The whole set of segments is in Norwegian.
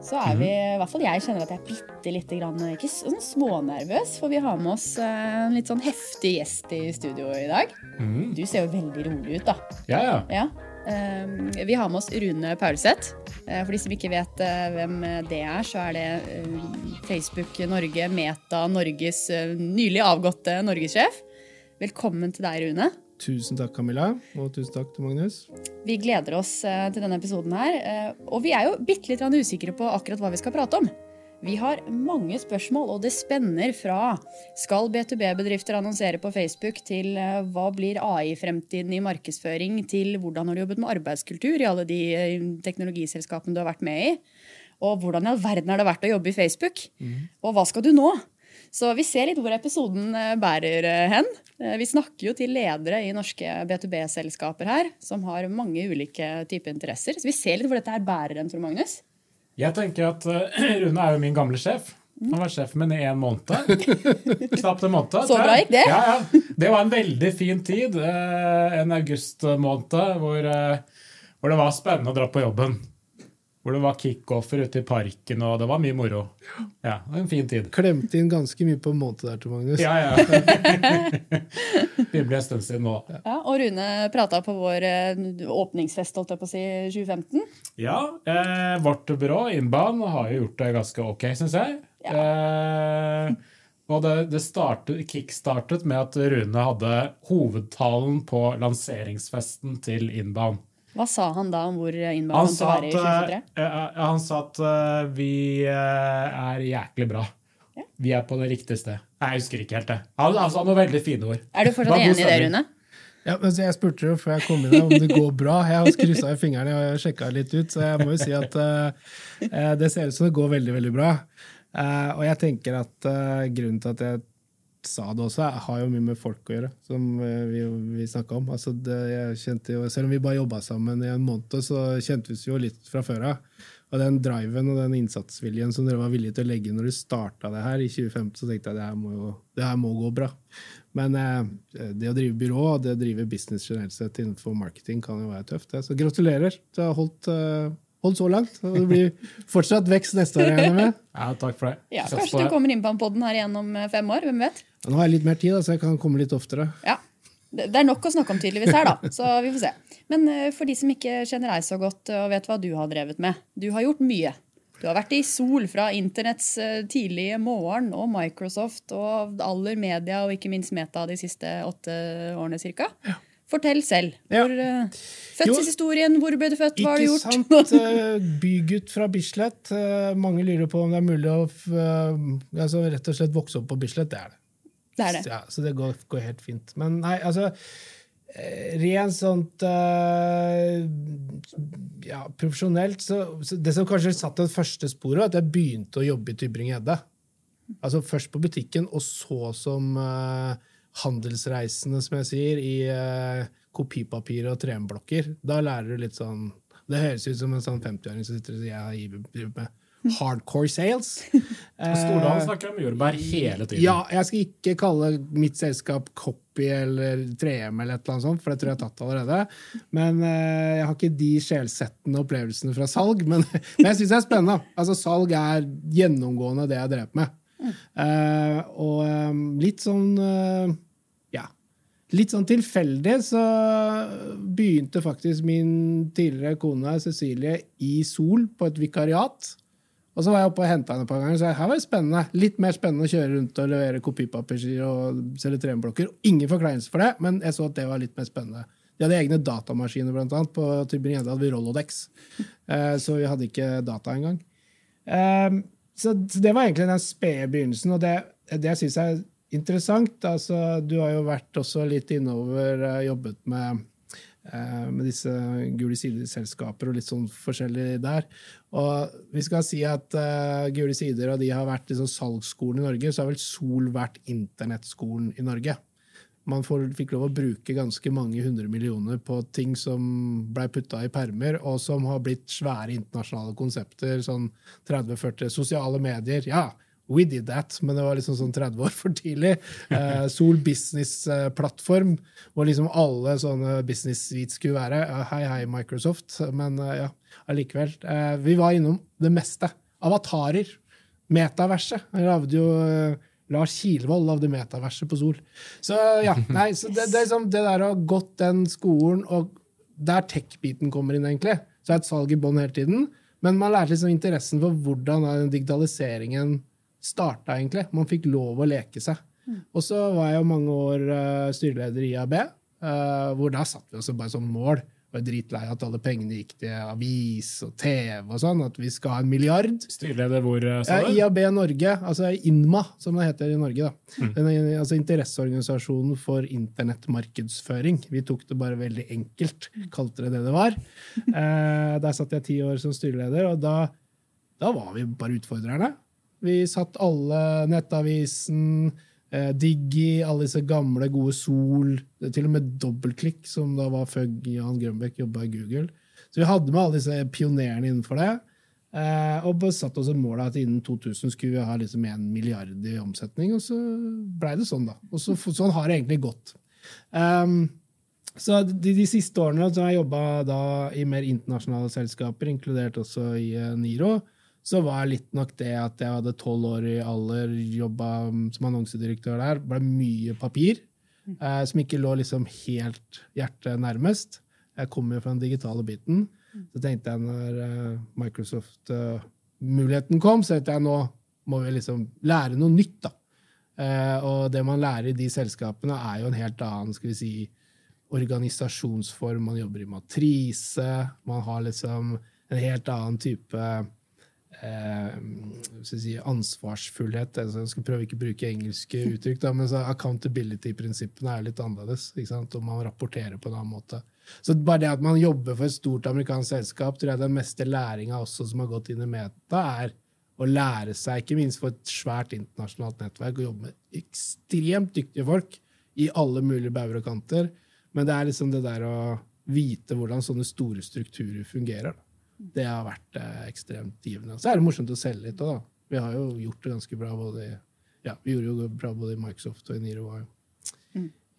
så er vi I hvert fall jeg kjenner at jeg er bitte lite grann ikke sånn smånervøs, for vi har med oss eh, en litt sånn heftig gjest i studio i dag. Du ser jo veldig rolig ut, da. Ja, ja. Ja. eh, vi har med oss Rune Paulseth. Eh, For de som ikke vet eh, hvem det er, så er det eh, Facebook Norge, Meta, Norges eh, nylig avgåtte norgessjef. Velkommen til deg, Rune. Tusen takk, Camilla, og tusen takk til Magnus. Vi gleder oss eh, til denne episoden her. eh, Og vi er jo bitte litt usikre på akkurat hva vi skal prate om. Vi har mange spørsmål, og det spenner fra skal B2B-bedrifter annonsere på Facebook, til eh, hva blir AI-fremtiden i markedsføring, til hvordan har du jobbet med arbeidskultur i alle de teknologiselskapene du har vært med i, og hvordan i all verden har det vært å jobbe i Facebook, og hva skal du nå? Så vi ser litt hvor episoden eh, bærer eh, hen. Eh, Vi snakker jo til ledere i norske B2B-selskaper her, som har mange ulike typer interesser. Så vi ser litt hvor dette her bærer hen, Tor Magnus. Jeg tenker at Rune er jo min gamle sjef. Han var sjefen min i en måned. Knapt en måned. Så bra gikk det. Ja, ja. Det var en veldig fin tid. en En augustmåned hvor, hvor det var spennende å dra på jobben. Hvor det var kickoffer ute i parken, og det var mye moro. Ja, det var En fin tid. Klemte inn ganske mye på en måned der, til Magnus. Ja, ja. Det blir en stund siden nå. Ja, og Rune prata på vår eh, åpningsfest, holdt jeg på å si, 2015. Ja, eh, vårt byrå, Inbound, har jo gjort det ganske ok, syns jeg. Eh, og det, det startet, kickstartet med at Rune hadde hovedtalen på lanseringsfesten til Inbound. Hva sa han da om hvor Han til å sa være i at, 2023? eh, eh, han sa at uh, vi uh, er jæklig bra. Ja. Vi er på det riktige sted. Nei, jeg husker ikke helt det. Han, han sa noen veldig fine ord. Er du fortsatt enig i det. Rune? Ja, men Jeg spurte jo før jeg kom inn om det går bra. Jeg har kryssa i fingrene og sjekka litt ut, så jeg må jo si at eh, det ser ut som det går veldig, veldig bra. Uh, og jeg tenker at uh, grunnen til at jeg sa det også, har jo mye med folk å gjøre, som eh, vi, vi snakka om. Altså det, jo, selv om vi bare jobba sammen i en måned, så kjente vi jo litt fra før av. Og den driven og den innsatsviljen som dere var villige til å legge når du starta det her i 2015, så tenkte jeg det her må, jo, det her må gå bra. Men eh, det å drive byrå og det å drive business generelt sett innenfor marketing kan jo være tøft. Det. Så gratulerer. Du har holdt, eh, holdt så langt. Og det blir fortsatt vekst neste år. jeg med. Ja, takk for det. Ja, Kanskje du kommer inn på podden her igjen om eh, fem år? Hvem vet? Nå har jeg litt mer tid, så jeg kan komme litt oftere. Ja. Det er nok å snakke om tydeligvis her, da. Så vi får se. Men eh, for de som ikke kjenner deg så godt og vet hva du har drevet med. Du har gjort mye. Du har vært i sol fra internetts eh, tidlige morgen og Microsoft og aller media og ikke minst Meta de siste åtte årene cirka. Fortell selv. Ja. Hvor, eh, fødselshistorien, hvor ble du født, hva har du gjort? Ikke sant? eh, Bygutt fra Bislett. Eh, Mange lurer på om det er mulig å altså, rett og slett vokse opp på Bislett. Det er det. Det er det. Ja, så det går, går helt fint. Men nei, altså Rent sånt ja, profesjonelt så, så Det som kanskje satte det første sporet, var at jeg begynte å jobbe i Tybring-Gjedde. Altså først på butikken, og så som eh, handelsreisende, som jeg sier, i uh, kopipapir og 3M-blokker. Da lærer du litt sånn Det høres ut som en sånn 50-åring som sitter og sier jeg driver med hardcore sales. Stordalen snakker om jordbær hele tiden. Ja, jeg skal ikke kalle mitt selskap Copy eller 3M eller et eller annet sånt, for det tror jeg er tatt allerede. Men eh, Jeg har ikke de sjelsettende opplevelsene fra salg, men, men jeg syns det er spennende. Altså, Salg er gjennomgående det jeg dreper med. Eh, og um, litt sånn uh, Ja. Litt sånn tilfeldig så begynte faktisk min tidligere kone Cecilie i Sol på et vikariat. Og så var jeg oppe og henta henne et par ganger, så her var det spennende. Litt mer spennende å kjøre rundt og levere kopipapir og selge 3M-blokker. Ingen forkleinelse for det, men jeg så at det var litt mer spennende. De hadde egne datamaskiner, blant annet. På Tybring-Gjedde hadde vi Rolodex, så vi hadde ikke data engang. Så, så det var egentlig den spede begynnelsen, og det, det jeg er interessant altså, Du har jo vært også litt innover, eh, jobbet med eh, med disse gule sider-selskaper og litt sånn forskjellig der. Og vi skal si at uh, Gule sider og de har vært liksom salgsskolen i Norge, så har vel Sol vært internettskolen i Norge. Man får, fikk lov å bruke ganske mange hundre millioner på ting som blei putta i permer, og som har blitt svære internasjonale konsepter. Sånn 30-40 sosiale medier. Ja, we did that, men det var liksom sånn 30 år for tidlig. Eh, Sol Business-plattform, hvor liksom alle sånne business-suites skulle være. Eh, hei, hei, Microsoft. Men eh, ja, allikevel. Eh, vi var innom det meste. Avatarer. Metaverset. Jeg lagde jo eh, Lars Kilvold det metaverset på Sol. Så ja, nei, så det, det, er liksom det der å ha gått den skolen, og der tech-biten kommer inn, egentlig. Så er et salg i bånn hele tiden. Men man lærte liksom interessen for hvordan den digitaliseringen starta, egentlig. Man fikk lov å leke seg. Og så var jeg jo mange år uh, styreleder i IAB, uh, hvor da satt vi oss bare som mål. Var dritlei at alle pengene gikk til avis og TV og sånn, at vi skal ha en milliard. Styreleder hvor, eh, sa du? IAB Norge, altså INMA, som det heter i Norge. da. Den, er- altså Interesseorganisasjonen for internettmarkedsføring. Vi tok det bare veldig enkelt, kalte det det det var. Eh, der satt jeg ti år som styreleder, og da, da var vi bare utfordrerne. Vi satt alle Nettavisen, eh, Diggy, alle disse gamle, gode Sol, til og med Dobbeltklikk, som da var før Jan Grønbæk jobba i Google. Så vi hadde med alle disse pionerene innenfor det. Eh, og satte oss et mål at innen 2000 skulle vi ha liksom en milliard i omsetning, og så blei det sånn, da. Og så, sånn har det egentlig gått. Um, så de, de siste årene så har jeg jobba i mer internasjonale selskaper, inkludert også i uh, Niro, så var litt nok det at jeg hadde tolv år i alder, jobba som annonsedirektør der, ble mye papir, eh, som ikke lå liksom helt hjertet nærmest. Jeg kommer jo fra den digitale biten. Så tenkte jeg når eh, Microsoft-muligheten kom, så tenkte jeg nå må vi liksom lære noe nytt. da. Eh, og det man lærer i de selskapene, er jo en helt annen skal vi si, organisasjonsform. Man jobber i matrise. Man har liksom en helt annen type eh, si, ansvarsfullhet. Altså, jeg skal prøve ikke å bruke engelske uttrykk, da, men accountability-prinsippene er litt annerledes. Og man rapporterer på en annen måte. Så bare det at man jobber for et stort amerikansk selskap, tror jeg den meste læringa som har gått inn i Meta, er å lære seg, ikke minst for et svært internasjonalt nettverk, å jobbe med ekstremt dyktige folk i alle mulige bauger og kanter. Men det er liksom det der å vite hvordan sånne store strukturer fungerer. Da. Det har vært eh, ekstremt givende. Så er det morsomt å selge litt òg, da. Vi har jo gjort det ganske bra både i, ja, vi gjorde jo bra både i Microsoft og i Niro og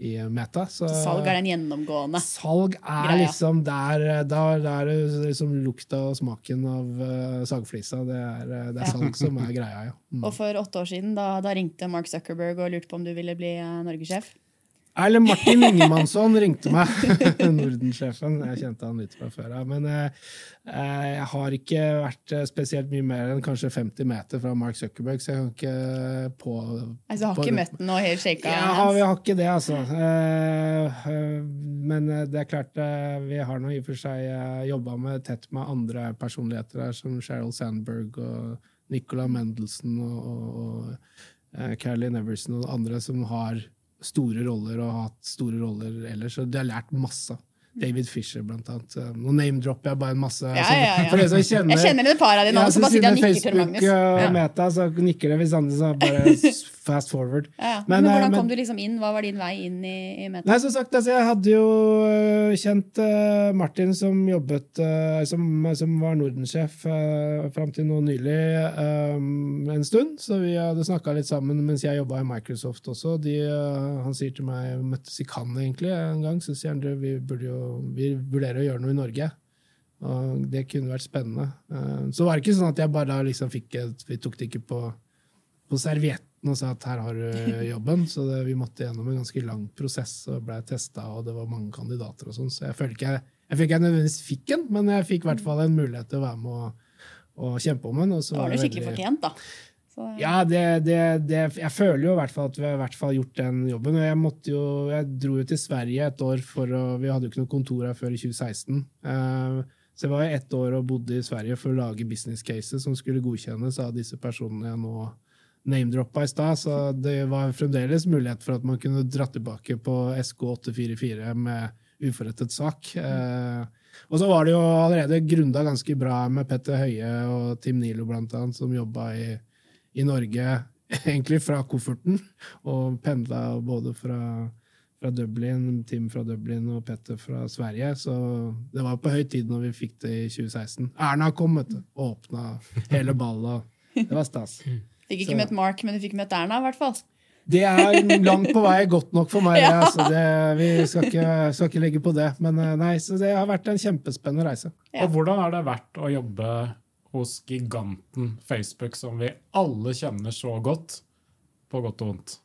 i eh, Meta. Så Salg er den gjennomgående. Salg er Greia. liksom der Der, der er det liksom lukta og smaken av uh, sagflisa. Det er, eh, det er salg som er greia, ja. Mm. Og for åtte år siden da, da ringte Mark Zuckerberg og lurte på om du ville bli uh, norgessjef. Eller Martin Ingemansson ringte meg, Nordensjefen. Jeg kjente han litt fra før av. Men eh, eh, jeg har ikke vært eh, spesielt mye mer enn kanskje 50 meter fra Mark Zuckerberg, så jeg kan ikke på Altså, har på ikke møtt ham og helt shaka Ja, hans? vi har ikke det, altså. Men det er klart, vi har nå i og for seg jobba med, tett med andre personligheter her, som Sheryl Sandberg og Nicola Mendelsohn og, og, og eh, Caroline Everson og andre som har store roller og hatt store roller ellers. Og de har lært masse. David Fisher, blant annet. Eh, Nå name-dropper jeg bare en masse. Ja, altså, ja, ja. For dere som kjenner Jeg kjenner et par av dine. Ja, så bare sitter jeg og nikker til Facebook Magnus. og Meta, så nikker det hvis andre så bare fast forward. Ja. Men, Men, eh, hvordan men- kom du liksom inn? Hva var din vei inn i, i Meta? Nei, som sagt, altså, jeg hadde jo øh, kjent uh, Martin som jobbet uh, som, som var Nordensjef uh, fram til nå nylig øh, en stund. Så vi hadde snakka litt sammen mens jeg jobba i Microsoft også. De, uh, han sier til meg møttes i Cannes egentlig en gang, så sier han vi, burde jo, vi vurderer å gjøre noe i Norge. Og det kunne vært spennende. Eh, så var det ikke sånn at jeg bare liksom fikk Vi tok det ikke på, på servietten og sa at her har du jobben. Så det, vi måtte gjennom en ganske lang prosess og ble testa, og det var mange kandidater og sånn. Så jeg føler ikke jeg, jeg ikke nødvendigvis fikk den, men jeg fikk i hvert fall en mulighet til å være med og, og kjempe om den. Og så Da var det skikkelig veldig- fortjent, da. Så, ja, det, det, det, jeg føler jo i hvert fall at vi har hvert fall gjort den jobben. Jeg måtte jo, jeg dro jo til Sverige et år for å Vi hadde jo ikke noe kontor her før i 2016. Eh, så jeg var jo ett år og bodde i Sverige for å lage business cases som skulle godkjennes av disse personene jeg nå name-droppa i stad. Så det var fremdeles mulighet for at man kunne dra tilbake på SK844 med uforrettet sak. Eh, og så var det jo allerede grunda ganske bra med Petter Høie og Tim Nilo, blant annet, som jobba i i Norge, egentlig fra kofferten, og pendla både fra, fra Dublin, Tim fra Dublin og Petter fra Sverige. Så det var på høy tid når vi fikk det i 2016. Erna kom, vet du. Og åpna hele ballet. Det var stas. Fikk ikke Så- møtt Mark, men du fikk møtt Erna, i hvert fall. Det er langt på vei godt nok for meg. Ja. Altså det, vi skal ikke, skal ikke legge på det. Men eh, nei, så det har vært en kjempespennende reise. Ja. Og hvordan har det vært å jobbe hos giganten Facebook, som vi alle kjenner så godt, på godt og vondt?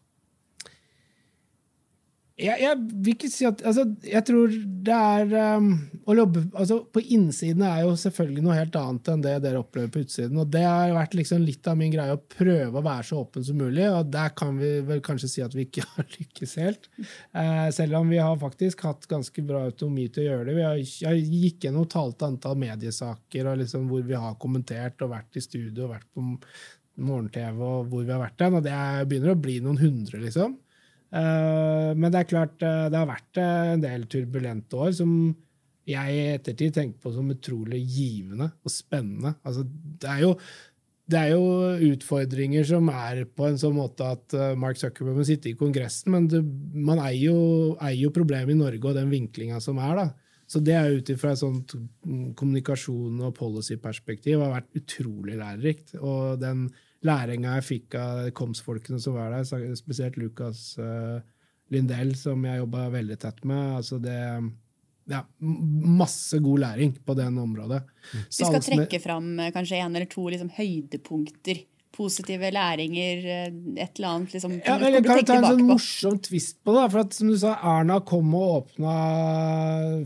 Jeg, jeg vil ikke si at altså, Jeg tror det er um, jobbe, altså, På innsiden er jo selvfølgelig noe helt annet enn det dere opplever på utsiden. og Det har vært liksom litt av min greie å prøve å være så åpen som mulig. og Der kan vi vel kanskje si at vi ikke har lykkes helt. Eh, selv om vi har faktisk hatt ganske bra autonomi til å gjøre det. Vi har, jeg gikk gjennom talte antall mediesaker og liksom hvor vi har kommentert og vært i studio og vært på morgen-TV og hvor vi har vært den, og det er- begynner å bli noen hundre, liksom. Eh, men det er klart, eh, det har vært eh, en del turbulente år som jeg i ettertid tenker på som utrolig givende og spennende. Altså, det, er jo, det er jo utfordringer som er på en sånn måte at Mark Zuckerberg må sitte i Kongressen, men det, man eier jo, eier jo problemet i Norge og den vinklinga som er. da. Så det er ut ifra et sånt mm, kommunikasjon- og policy-perspektiv har vært utrolig lærerikt. Og den læringa jeg fikk av komsfolkene som var der, spesielt Lukas eh, Lindell, som jeg jobba veldig tett med altså det ja, Masse god læring på den området. Vi skal trekke fram eh, kanskje en eller to liksom, høydepunkter. Positive læringer, eh, et eller annet. Liksom, Ja, men jeg kan ta en sånn morsom twist på det? For at, som du sa, Erna kom og åpna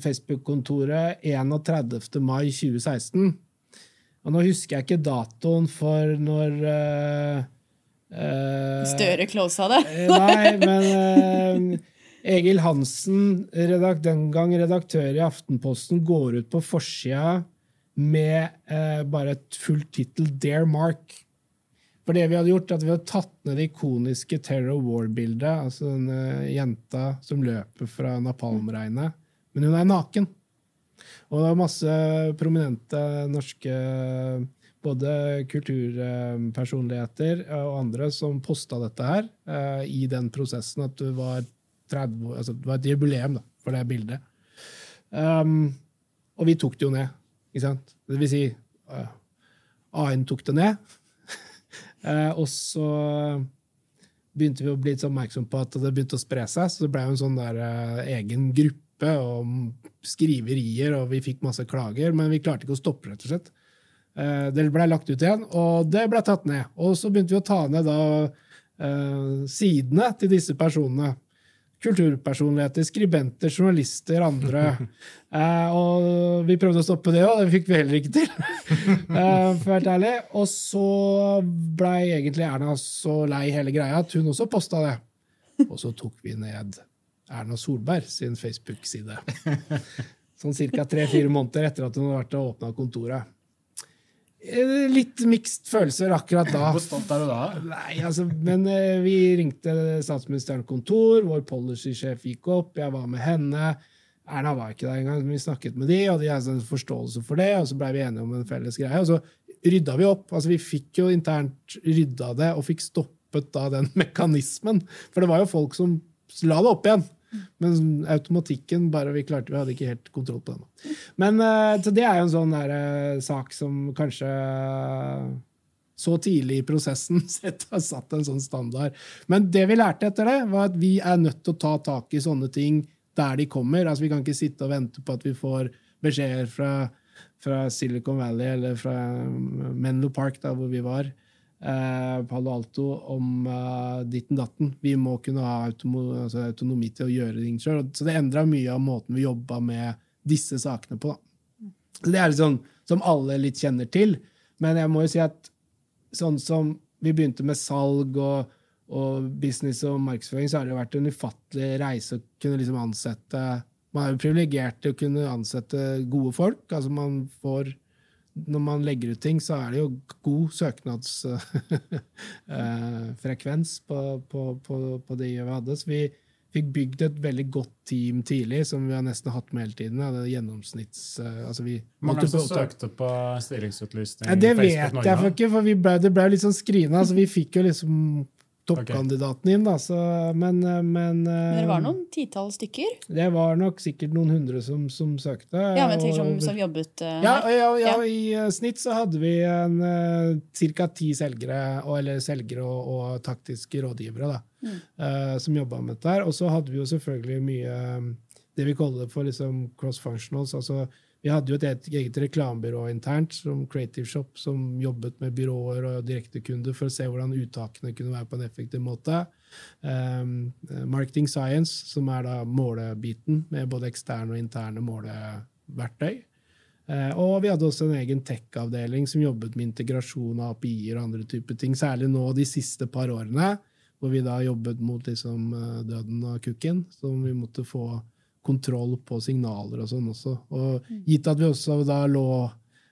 Facebook-kontoret 31. mai 2016. Og nå husker jeg ikke datoen for når uh, uh, Støre closa det. Eh, Nei, men uh, Egil Hansen, redakt, den gang redaktør i Aftenposten, går ut på forsida med bare et fullt tittel 'Dare Mark'. For det vi hadde gjort, at vi hadde tatt ned det ikoniske Terror War-bildet, altså den eh, jenta som løper fra napalmregnet, men hun er naken. Og det var masse prominente norske både kulturpersonligheter og andre som posta dette her eh, i den prosessen at det var 30, altså det var et jubileum da, for det bildet. Um, og vi tok det jo ned, ikke sant? Det vil si, uh, AN tok det ned. uh, og så begynte vi å bli litt oppmerksom på at det begynte å spre seg, så det ble jo en sånn der uh, egen gruppe og skriverier, og vi fikk masse klager, men vi klarte ikke å stoppe, rett og slett. Eh, det ble lagt ut igjen, og det ble tatt ned. Og så begynte vi å ta ned da eh, sidene til disse personene. Kulturpersonligheter, skribenter, journalister, andre. Eh, og vi prøvde å stoppe det òg, det fikk vi heller ikke til. eh, for være ærlig. Og så blei egentlig Erna så lei hele greia at hun også posta det. Og så tok vi ned Erna Solberg sin Facebook-side. Sånn ca. tre-fire måneder etter at hun hadde vært og åpna kontoret. Eh, Litt mixed følelser akkurat da. Hvor stolt er du da? Nei, altså, men eh, vi ringte statsministerens kontor, vår policysjef gikk opp, jeg var med henne. Erna var ikke der engang, men vi snakket med de, og de hadde en forståelse for det, og så blei vi enige om en felles greie. Og så rydda vi opp. altså Vi fikk jo internt rydda det, og fikk stoppet da den mekanismen. For det var jo folk som la det opp igjen. Men automatikken bare vi klarte, vi hadde ikke helt kontroll på den. Men eh, så det er jo en sånn der, eh, sak som kanskje så tidlig i prosessen har satt en sånn standard. Men det vi lærte etter det, var at vi er nødt til å ta tak i sånne ting der de kommer. Altså Vi kan ikke sitte og vente på at vi får beskjeder fra, fra Silicon Valley eller fra Menlo Park, da, hvor vi var, eh, Palo Alto, om eh, ditten datten. Vi må kunne ha automo, altså autonomi til å gjøre ting sjøl. Så det endra mye av måten vi jobba med disse sakene på. da. Så Det er litt sånn som alle litt kjenner til. Men jeg må jo si at sånn som vi begynte med salg og, og business og markedsføring, så har det jo vært en ufattelig reise å kunne liksom ansette Man er jo privilegert til å kunne ansette gode folk. altså man får når man legger ut ting, så er det jo god søknadsfrekvens på, på, på, på det vi hadde. Så vi fikk bygd et veldig godt team tidlig, som vi har nesten hatt med hele tiden. Ja, det gjennomsnitts... eh, Altså vi mange som søkte på stillingsutlysning? ja, det vet jeg for ikke, for vi ble, det ble litt sånn skrina. Så vi fikk jo liksom toppkandidaten inn, da. Så, men, eh, men, Men Det var noen titall stykker? Det var nok sikkert noen hundre som, som søkte. Ja, men tenk som, som jobbet uh, ja, ja, ja, Ja. i eh, snitt så hadde vi en uh, ca. ti selgere, og, eller selgere og, og taktiske rådgivere, da, Mm. uh, som jobba med dette. Og så hadde vi jo selvfølgelig mye det vi kaller for liksom cross-functionals. altså vi hadde jo et eget- reklamebyrå internt, som Creative Shop, som jobbet med byråer og direktekunder for å se hvordan uttakene kunne være på en effektiv måte. Um, Marketing Science, som er da målebiten, med både eksterne og interne måleverktøy. Uh, og vi hadde også en egen tech-avdeling som jobbet med integrasjon av API-er og andre typer ting, særlig nå de siste par årene, hvor vi da jobbet mot liksom, eh, døden av kukken, som vi måtte få kontroll på signaler og sånn også. Og gitt at vi også da lå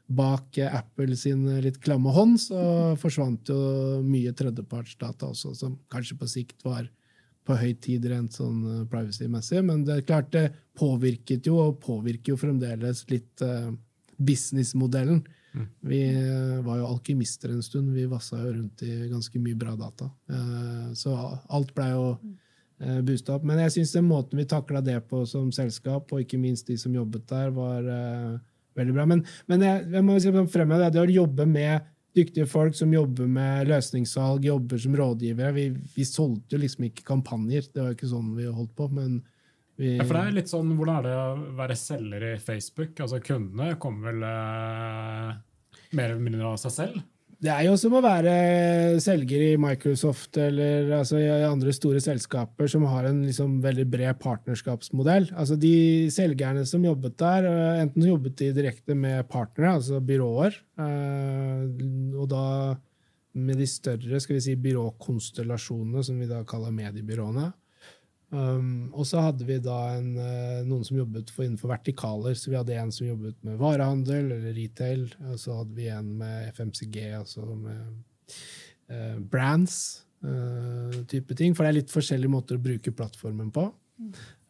bak eh, Apple sin litt klamme hånd, så forsvant jo mye tredjepartsdata også, som kanskje på sikt var på høy tid rent sånn eh, privacy-messig. Men det er klart det påvirket jo, og påvirker jo fremdeles litt eh, businessmodellen. Vi eh, var jo alkymister en stund. Vi vassa jo rundt i ganske mye bra data. Eh, så alt blei jo eh, boosta opp. Men jeg syns måten vi takla det på som selskap, og ikke minst de som jobbet der, var uh, veldig bra. Men, men jeg, jeg må fremheve det, det å jobbe med dyktige folk som jobber med løsningssalg, jobber som rådgivere. Vi, vi solgte jo liksom ikke kampanjer. Det var jo ikke sånn vi holdt på. men vi, Ja, for det er litt sånn, Hvordan er det å være selger i Facebook? Altså Kundene kommer vel eh, mer eller mindre av seg selv? Det er jo som å være selger i Microsoft eller altså, i andre store selskaper som har en liksom, veldig bred partnerskapsmodell. Altså, de selgerne som jobbet der, eh, enten jobbet de direkte med partnere, altså byråer, eh, og da med de større skal vi si, byråkonstellasjonene, som vi da kaller mediebyråene. Um, og så hadde vi da en, eh, noen som jobbet for, innenfor vertikaler. Så vi hadde en som jobbet med varehandel eller retail, og så hadde vi en med FMCG, altså med uh, brands. Uh, type ting, For det er litt forskjellige måter å bruke plattformen på.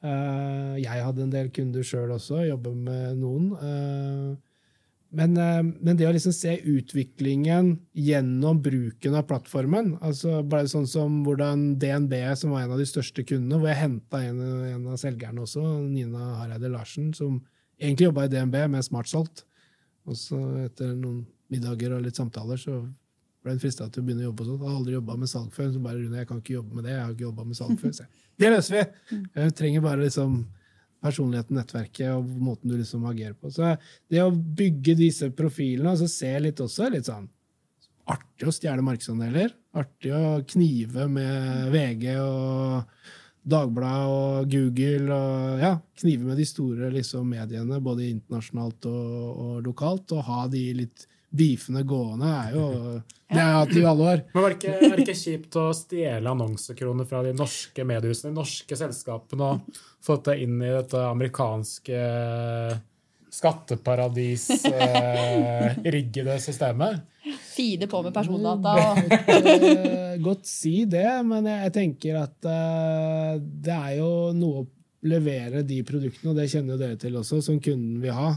Uh, jeg hadde en del kunder sjøl også, jobber med noen. Men, eh, men det å liksom se utviklingen gjennom bruken av plattformen altså bare sånn som hvordan DNB, som var en av de største kundene, hvor jeg henta en, en av selgerne også, Nina Hareide Larsen, som egentlig jobba i DNB med smartsolgt. Og så etter noen middager og litt samtaler så ble hun frista til å begynne å jobbe sånn. Jeg har aldri jobba med salg før. Så bare Rune, jeg kan ikke jobbe med det. Jeg har ikke jobbet med salg før. Så det løser vi! Jeg trenger bare liksom personligheten, nettverket og måten du liksom agerer på. Så det å bygge disse profilene, altså se litt også litt sånn artig å stjele markedsandeler. Artig å knive med VG og Dagbladet og Google og ja, knive med de store liksom, mediene, både internasjonalt og, og lokalt, og ha de litt beefene gående er jo Det har jeg hatt i alle år. Men var det, ikke, er det ikke kjipt å stjele annonsekroner fra de norske mediehusene, de norske selskapene, og få det inn i dette amerikanske skatteparadis-riggede systemet? Fide på med persondata. Og, Eh, Godt si det, men jeg, jeg tenker at uh, det er jo noe å levere de produktene, og det kjenner jo dere til også, som kunden vil ha.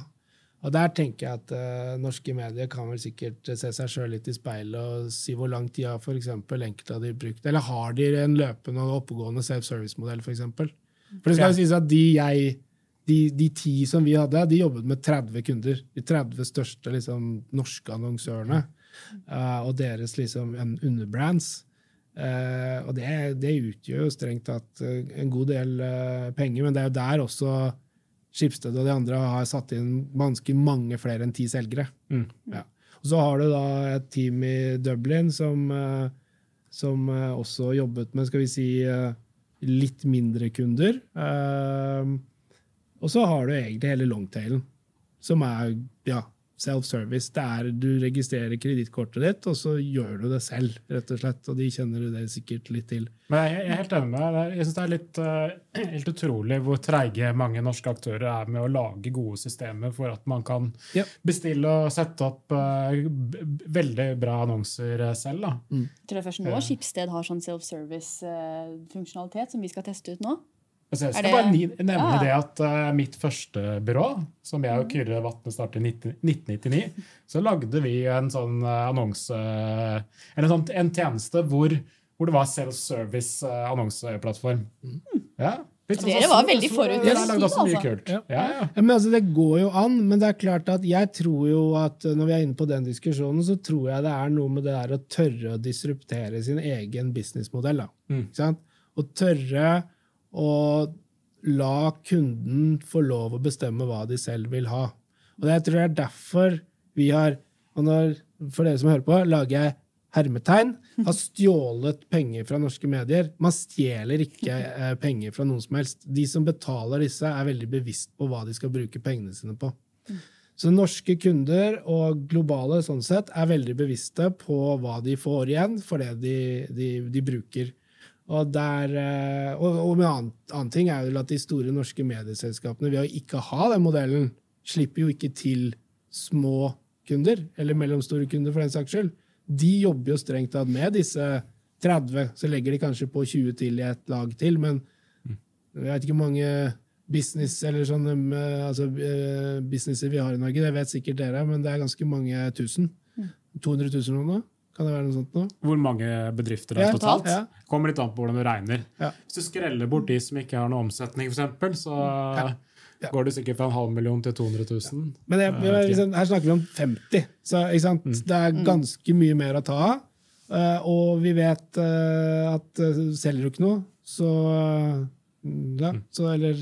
Og der tenker jeg at uh, norske medier kan vel sikkert se seg sjøl litt i speilet og si hvor lang tid har eksempel enkelte av de brukt, eller har de en løpende og oppegående self-service-modell, f.eks.? For, for det skal jo sies at de jeg de, de ti som vi hadde, de jobbet med 30 kunder. De 30 største liksom, norske annonsørene. uh, og deres liksom, en underbrands. Uh, og det, det utgjør jo strengt tatt eh, en god del eh, penger, men det er jo der også Skipsted og de andre har satt inn ganske mange flere enn ti selgere. Mm. Ja. Og så har du da et team i Dublin som, eh, som eh, også jobbet med skal vi si, eh, litt mindre kunder. Og så har du egentlig hele longtailen, som er ja, self-service. Det er Du registrerer kredittkortet ditt, og så gjør du det selv, rett og slett. Og de kjenner du det sikkert litt til. Men jeg jeg er helt enig med deg. Jeg synes det er litt uh, helt utrolig hvor treige mange norske aktører er med å lage gode systemer for at man kan Ja. bestille og sette opp b- veldig bra annonser eh, selv. Da. jeg tror det er først nå Skipsted har sånn self-service-funksjonalitet som vi skal teste ut nå. Altså, jeg skal det- bare nevne ah. det at uh, mitt første byrå, som jeg og Kyrre Vatne startet i 19- 1999, så lagde vi en sånn uh, annonse Eller sånn, en tjeneste hvor, hvor det var self-service-annonseplattform. Ja. litt sånn Dere var veldig forut Ja, lagde også mye altså. kult. Ja. Ja, ja. Ja, men altså, Det går jo an, men det er klart at jeg tror jo at når vi er inne på den diskusjonen, så tror jeg det er noe med det der å tørre å disruptere sin egen businessmodell. da. Mm. Ikke sant? Å tørre å la kunden få lov å bestemme hva de selv vil ha. Og det jeg tror jeg er derfor vi har og når, For dere som hører på, lager jeg hermetegn. Har stjålet penger fra norske medier. Man stjeler ikke eh, penger fra noen som helst. De som betaler disse, er veldig bevisst på hva de skal bruke pengene sine på. Så norske kunder og globale sånn sett er veldig bevisste på hva de får igjen for det de, de, de bruker. Og, der, eh, og, og med annen, annen ting er jo at de store norske medieselskapene ved å ikke ha den modellen, slipper jo ikke til små kunder, eller mellomstore kunder for den saks skyld. De jobber jo strengt tatt med disse 30, så legger de kanskje på 20 til i et lag til, men jeg vet ikke hvor mange business eller sånne eh, altså, eh, businesser vi har i Norge, det vet sikkert dere, men det er ganske mange tusen. 200 000 nå? Kan det være noe sånt nå? Hvor mange bedrifter det Ja, er totalt? ja. Kommer litt an på hvordan du regner. Ja. Hvis du skreller bort de som ikke har noe omsetning, eksempel, så Ja. Ja. går det sikkert fra en halv million til 200 000. Men jeg, Ja, jeg, liksom, her snakker vi om 50, så ikke sant? det er ganske mye mer å ta av. Eh, og vi vet eh, at uh, selger du ikke noe, så uh, ja, så eller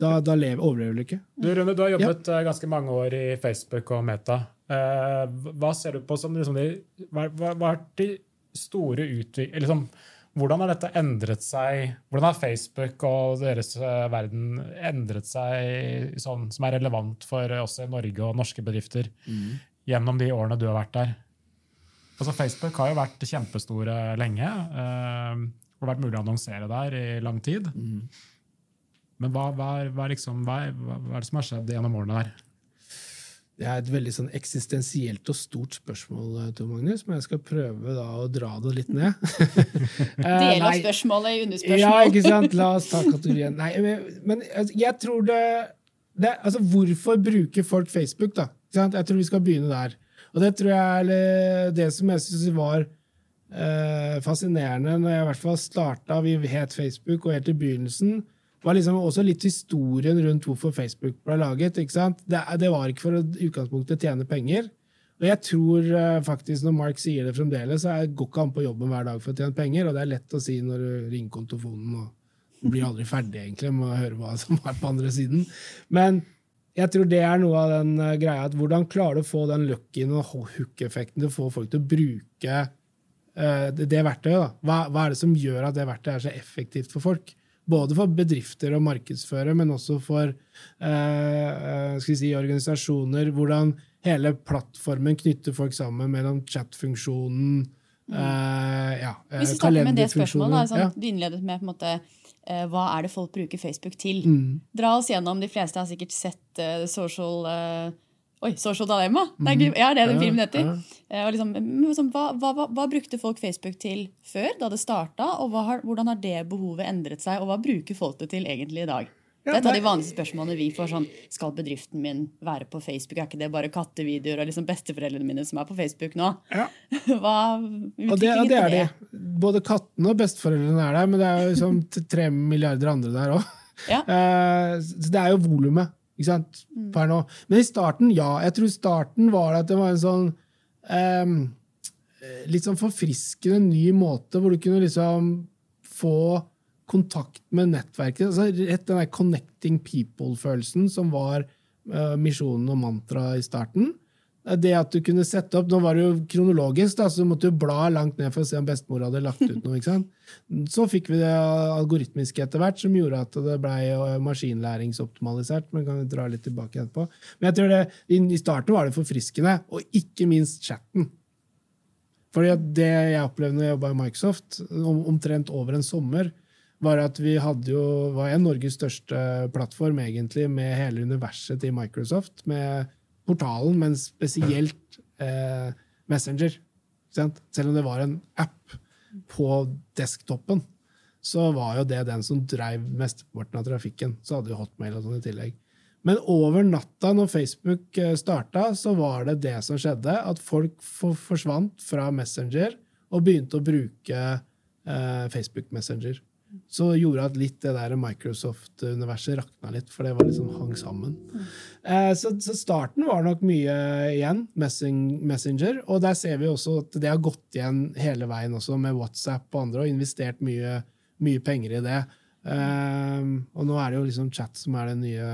da, da lever, overlever du ikke. Du, Rune, du har jobbet eh, ganske mange år i Facebook og Meta. Eh, hva ser du på som liksom de, hva, hva, de store utvik... Liksom, hvordan har dette endret seg? Hvordan har Facebook og deres eh, verden endret seg sånn, som er relevant for oss i Norge og norske bedrifter gjennom de årene du har vært der? Altså, Facebook har jo vært kjempestore lenge. Eh, det har vært mulig å annonsere der i lang tid. Men hva, hva, hva, liksom, hva er det som har skjedd gjennom årene der? Det er et veldig sånn eksistensielt og stort spørsmål, eh, Tor Magnus, men jeg skal prøve da å dra det litt ned. Eh, Del av spørsmålet i Ja, ikke sant? La oss ta kategorien. Nei, men, men altså, jeg tror det, det Altså, hvorfor bruker folk Facebook, da? Jeg tror vi skal begynne der. Og det tror jeg er det som jeg syns var eh, fascinerende når jeg i hvert fall starta, vi het Facebook, og helt i begynnelsen, var liksom også litt historien rundt hvorfor Facebook ble laget. ikke sant? Det, det var ikke for å utgangspunktet tjene penger. Og jeg tror eh, faktisk når Mark sier det fremdeles, så går ikke han på jobben hver dag for å tjene penger, og det er lett å si når du ringer kontofonen og blir aldri ferdig egentlig med å høre hva som er på andre siden. Men jeg tror det er noe av den eh, greia at hvordan klarer du å få den luckyen og hook-effekten til å få folk til å bruke eh, det verktøyet? da? Hva, hva er det som gjør at det verktøyet er så effektivt for folk? Både for bedrifter å markedsføre, men også for eh, eh, si, organisasjoner. Hvordan hele plattformen knytter folk sammen mellom chat-funksjonen eh, ja, eh, Hvis vi starter med det spørsmålet, da, sånn, ja. du innledet med på en måte, eh, hva er det folk bruker Facebook til? Mm. Dra oss gjennom. De fleste har sikkert sett eh, Social eh, Oi, Social Dilemma! Det er, ja, det er den filmen heter. Eh, liksom, sånn, hva, hva, hva, brukte folk Facebook til før, da det starta? Og har, hvordan har det behovet endret seg, og hva bruker folk det til egentlig i dag? Ja, det er et av de vanligste spørsmålene vi får. sånn, Skal bedriften min være på Facebook? Er ikke det bare kattevideoer og liksom besteforeldrene mine som er på Facebook nå? Ja. Hva Og det, og det er det. de. Både kattene og besteforeldrene er der, men det er jo liksom tre milliarder andre der òg. Ja. Så det er jo volumet ikke sant, per nå. Men i starten, ja. Jeg tror starten var at det var en sånn um, litt sånn forfriskende ny måte hvor du kunne liksom få kontakt med nettverket. altså Rett den der connecting people-følelsen som var uh, misjonen og mantraet i starten. Det at du kunne sette opp, Nå var det jo kronologisk, da, så du måtte jo bla langt ned for å se om bestemor hadde lagt ut noe. ikke sant? Så fikk vi det algoritmiske etter hvert, som gjorde at det ble maskinlæringsoptimalisert. Men kan vi dra litt tilbake etterpå. Men jeg tror det, i starten var det forfriskende, og ikke minst chatten. Fordi Det jeg opplevde når jeg jobba i Microsoft, om, omtrent over en sommer, var at vi hadde jo, var en Norges største plattform egentlig med hele universet til Microsoft. Med portalen, men spesielt eh, Messenger. Sant? Selv om det var en app på desktopen, så var jo det den som drev mesteparten av trafikken. Så hadde vi Hotmail og sånn i tillegg. Men over natta, når Facebook eh, starta, så var det det som skjedde. At folk forsvant fra Messenger og begynte å bruke eh, Facebook Messenger. Så gjorde at litt det der Microsoft-universet rakna litt, for det var liksom hang sammen. Eh, så, så starten var nok mye igjen, Messenger. Og der ser vi også at det har gått igjen hele veien også med WhatsApp og andre, og investert mye, mye penger i det. Eh, og nå er det jo liksom chat som er det nye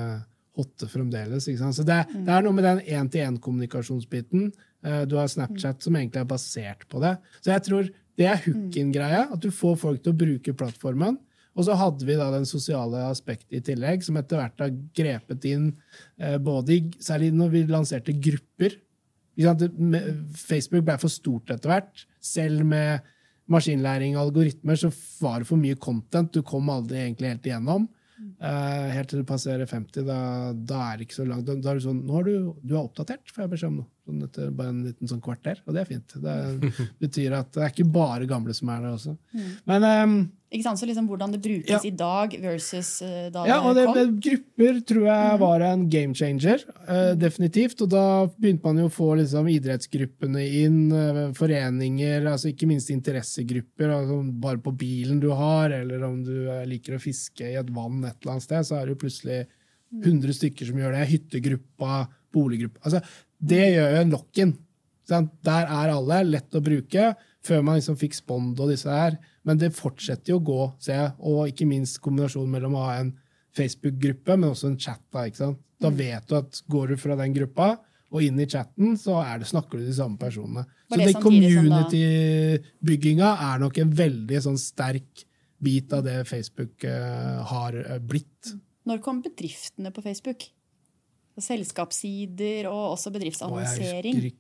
hotte fremdeles. ikke sant? Så det, det er noe med den én-til-én-kommunikasjonsbiten. Eh, du har Snapchat som egentlig er basert på det. Så jeg tror det er hook-in-greia. At du får folk til å bruke plattformen. Og så hadde vi da den sosiale aspektet i tillegg, som etter hvert har grepet inn eh, både Særlig når vi lanserte grupper. Facebook ble for stort etter hvert. Selv med maskinlæring og algoritmer så var det for mye content. Du kom aldri egentlig helt igjennom. Eh, helt til du passerer 50, da, da er det ikke så langt. Da, er det sånn Nå har du, du er oppdatert, får jeg beskjed om nå. Sånn etter bare en liten sånn kvarter. Og det er fint. Det betyr at det er ikke bare gamle som er der også. Men um, Ikke sant? Så liksom hvordan det brukes Ja. i dag versus eh, da ja, og det kom. Det, grupper tror jeg var en game changer. Uh, definitivt. Og da begynte man jo å få liksom, idrettsgruppene inn, uh, foreninger, altså ikke minst interessegrupper. Altså, bare på bilen du har, eller om du liker å fiske i et vann et eller annet sted, så er det jo plutselig 100 stykker som gjør det. Hyttegruppa, boliggruppa. Altså, det gjør jo en lock-in. Der er alle, lett å bruke, før man liksom fikk Spond og disse her. Men det fortsetter jo å gå, ser jeg. Og ikke minst kombinasjonen mellom å ha en Facebook-gruppe, men også en chat. Da ikke sant? Da vet du at går du fra den gruppa og inn i chatten, så er det, snakker du de samme personene. Så det community-bygginga er nok en veldig sånn sterk bit av det Facebook eh, har eh, blitt. Når kom bedriftene på Facebook? Selskapssider og også bedriftsannonsering.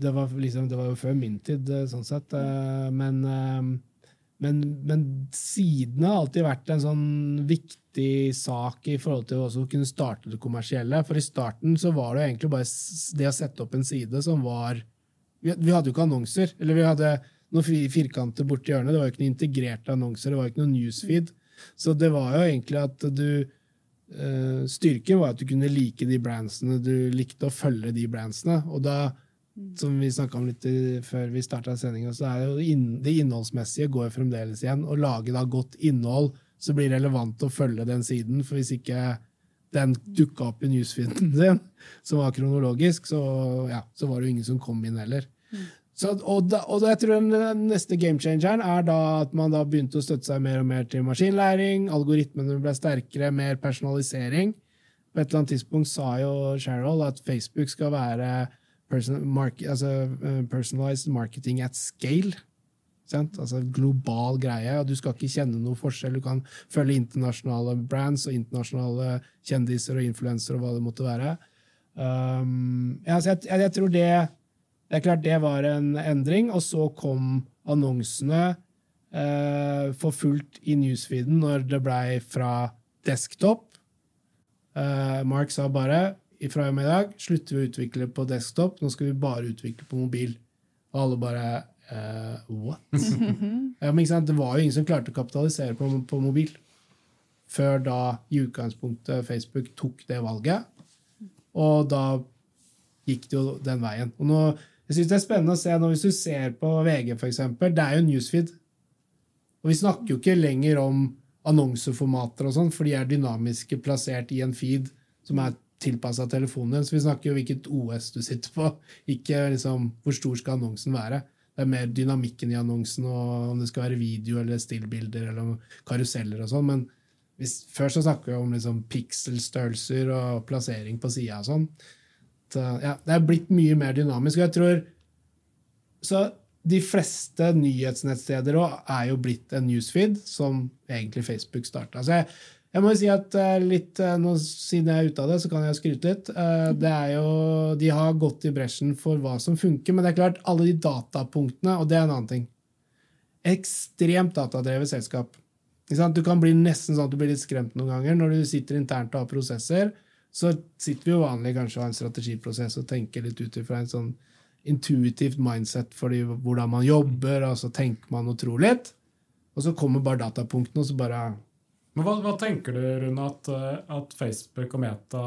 det var, liksom, det var jo før min tid, eh, sånn sett. eh, Men, eh, men, men sidene har alltid vært en sånn viktig sak i forhold til å kunne starte det kommersielle. For i starten så var det jo egentlig bare det å sette opp en side som var Vi, vi hadde jo ikke annonser. Eller vi hadde noen fi- firkanter borti hjørnet. Det var jo ikke noen integrerte annonser, det var jo ikke noen newsfeed. Så det var jo egentlig at du Styrken var at du kunne like de brandsene du likte, og følge de brandsene. Og da, som vi snakka om litt før vi starta sendinga, så er det jo det innholdsmessige går fremdeles igjen. Å lage da godt innhold så blir det relevant å følge den siden. For hvis ikke den dukka opp i newsfeeden din, som var kronologisk, så, ja, så var det jo ingen som kom inn heller. Så, og, da, og jeg tror den neste gamechangeren er da at man da begynte å støtte seg mer og mer til maskinlæring, algoritmene ble sterkere, mer personalisering. På et eller annet tidspunkt sa jo Cheryl at Facebook skal være person, mark, altså, eh, personalized marketing at scale. Sant? Altså global greie, og du skal ikke kjenne noe forskjell. Du kan følge internasjonale brands og internasjonale kjendiser og influensere og hva det måtte være. Um, ja, jeg, jeg, jeg tror det Det er klart det var en endring, og så kom annonsene eh, for fullt i newsfeeden når det blei fra desktop. Eh, Mark sa bare fra og med i dag slutter vi å utvikle på desktop, nå skal vi bare utvikle på mobil. Og alle bare eh, What? ja, men? Det var jo ingen som klarte å kapitalisere på, på mobil. Før da i utgangspunktet Facebook tok det valget. Og da gikk det jo den veien. Og nå, jeg synes det er spennende å se nå, Hvis du ser på VG, eksempel, det er jo newsfeed. Og vi snakker jo ikke lenger om annonseformater og sånn, for de er dynamiske plassert i en feed som er tilpassa telefonen din. Så vi snakker jo hvilket OS du sitter på, ikke liksom hvor stor skal annonsen være. Det er mer dynamikken i annonsen, og om det skal være video eller stillbilder eller karuseller og sånn. Men hvis, før så snakka vi om liksom pikselstørrelser og plassering på sida og sånn. Så, ja, det er blitt mye mer dynamisk. Og jeg tror Så de fleste nyhetsnettsteder er jo blitt en newsfeed, som egentlig Facebook starta. Så jeg, jeg må jo si at eh, litt, eh, nå, Siden jeg er ute av det, så kan jeg skryte litt. Eh, Det er jo, De har gått i bresjen for hva som funker, men det er klart, alle de datapunktene, og det er en annen ting Ekstremt datadrevet selskap. Du kan bli nesten sånn at du blir litt skremt noen ganger når du sitter internt og har prosesser. Så sitter vi jo vanlig kanskje og har en strategiprosess og tenker litt ut ifra en sånn intuitivt mindset for hvordan man jobber, og så tenker man og tror litt. Og så kommer bare datapunktene, og så bare Men hva, hva tenker du, Rune, at, eh, at Facebook og Meta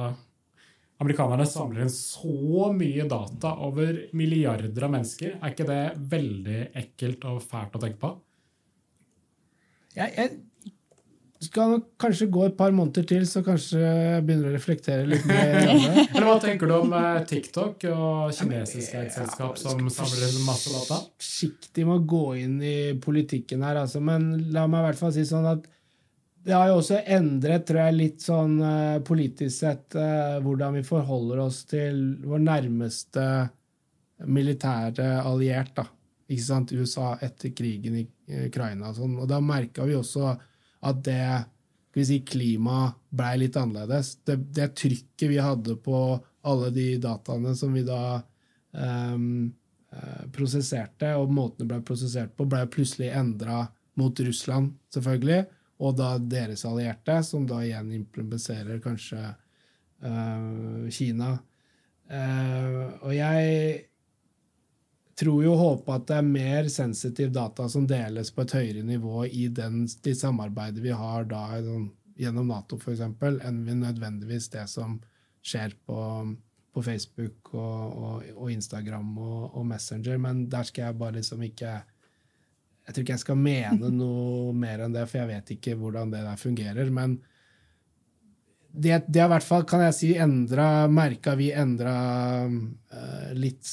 Amerikanerne samler inn så mye data over milliarder av mennesker? Er ikke det veldig ekkelt og fælt å tenke på? Jeg, jeg skal nok kanskje gå et par måneder til, så kanskje jeg begynner å reflektere litt mer. Eller hva tenker du om eh, TikTok og kinesiske selskap selskap som samler masse data? Forsiktig med å gå inn i politikken her, altså. Men la meg i hvert fall si sånn at det har jo også endret, tror jeg, litt sånn eh, politisk sett eh, hvordan vi forholder oss til vår nærmeste militære alliert, da. Ikke sant? USA etter krigen i Ukraina og sånn. Og da merka vi også at det skal vi si, klimaet blei litt annerledes. Det, det trykket vi hadde på alle de dataene som vi da eh, prosesserte, og måten det ble prosessert på, ble plutselig endra mot Russland, selvfølgelig, og da deres allierte, som da igjen implementerer kanskje uh, Kina. Uh, og jeg tror jo og håper at det er mer sensitiv data som deles på et høyere nivå i den, det samarbeidet vi har da sånn, gjennom Nato, f.eks., enn vi nødvendigvis det som skjer på, på Facebook og, og, og Instagram og, og, Messenger. Men der skal jeg bare liksom ikke Jeg tror ikke jeg skal mene noe mer enn det, for jeg vet ikke hvordan det der fungerer. men det, det har i hvert fall, kan jeg si, endra Merka vi endra uh, litt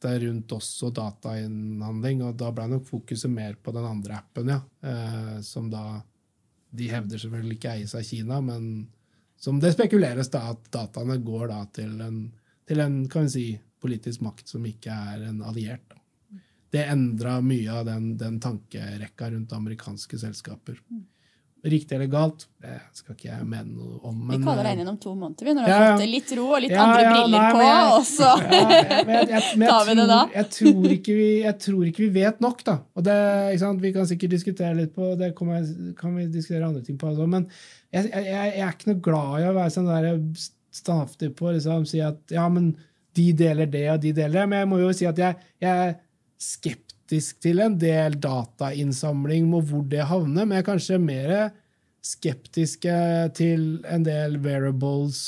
sentimentet rundt oss og datainnhandling, og da ble nok fokuset mer på den andre appen, ja. Eh, som da De hevder selvfølgelig ikke eies av Kina, men som det spekuleres da at dataene går da til en, til en kan vi si, politisk makt som ikke er en alliert. Da. Det endra mye av den, den tankerekka rundt amerikanske selskaper. Riktig eller galt, det skal ikke jeg mene noe om. Vi kaller deg inn igjen om to måneder, vi, når du har fått litt ro og litt Ja, andre ja, briller nei, på, jeg- og så Tar vi det da? jeg, tror ikke vi, jeg tror ikke vi vet nok, da. Og det? Vi kan sikkert diskutere litt på det kommer kan vi diskutere andre ting på også, men jeg, jeg, jeg er ikke noe glad i å være sånn der standhaftig på liksom, si at ja, men de deler det, og de deler det. Men jeg må jo si at jeg, jeg er skeptisk til en del datainnsamling og hvor det havner, men jeg er kanskje mer skeptiske til en del wearables,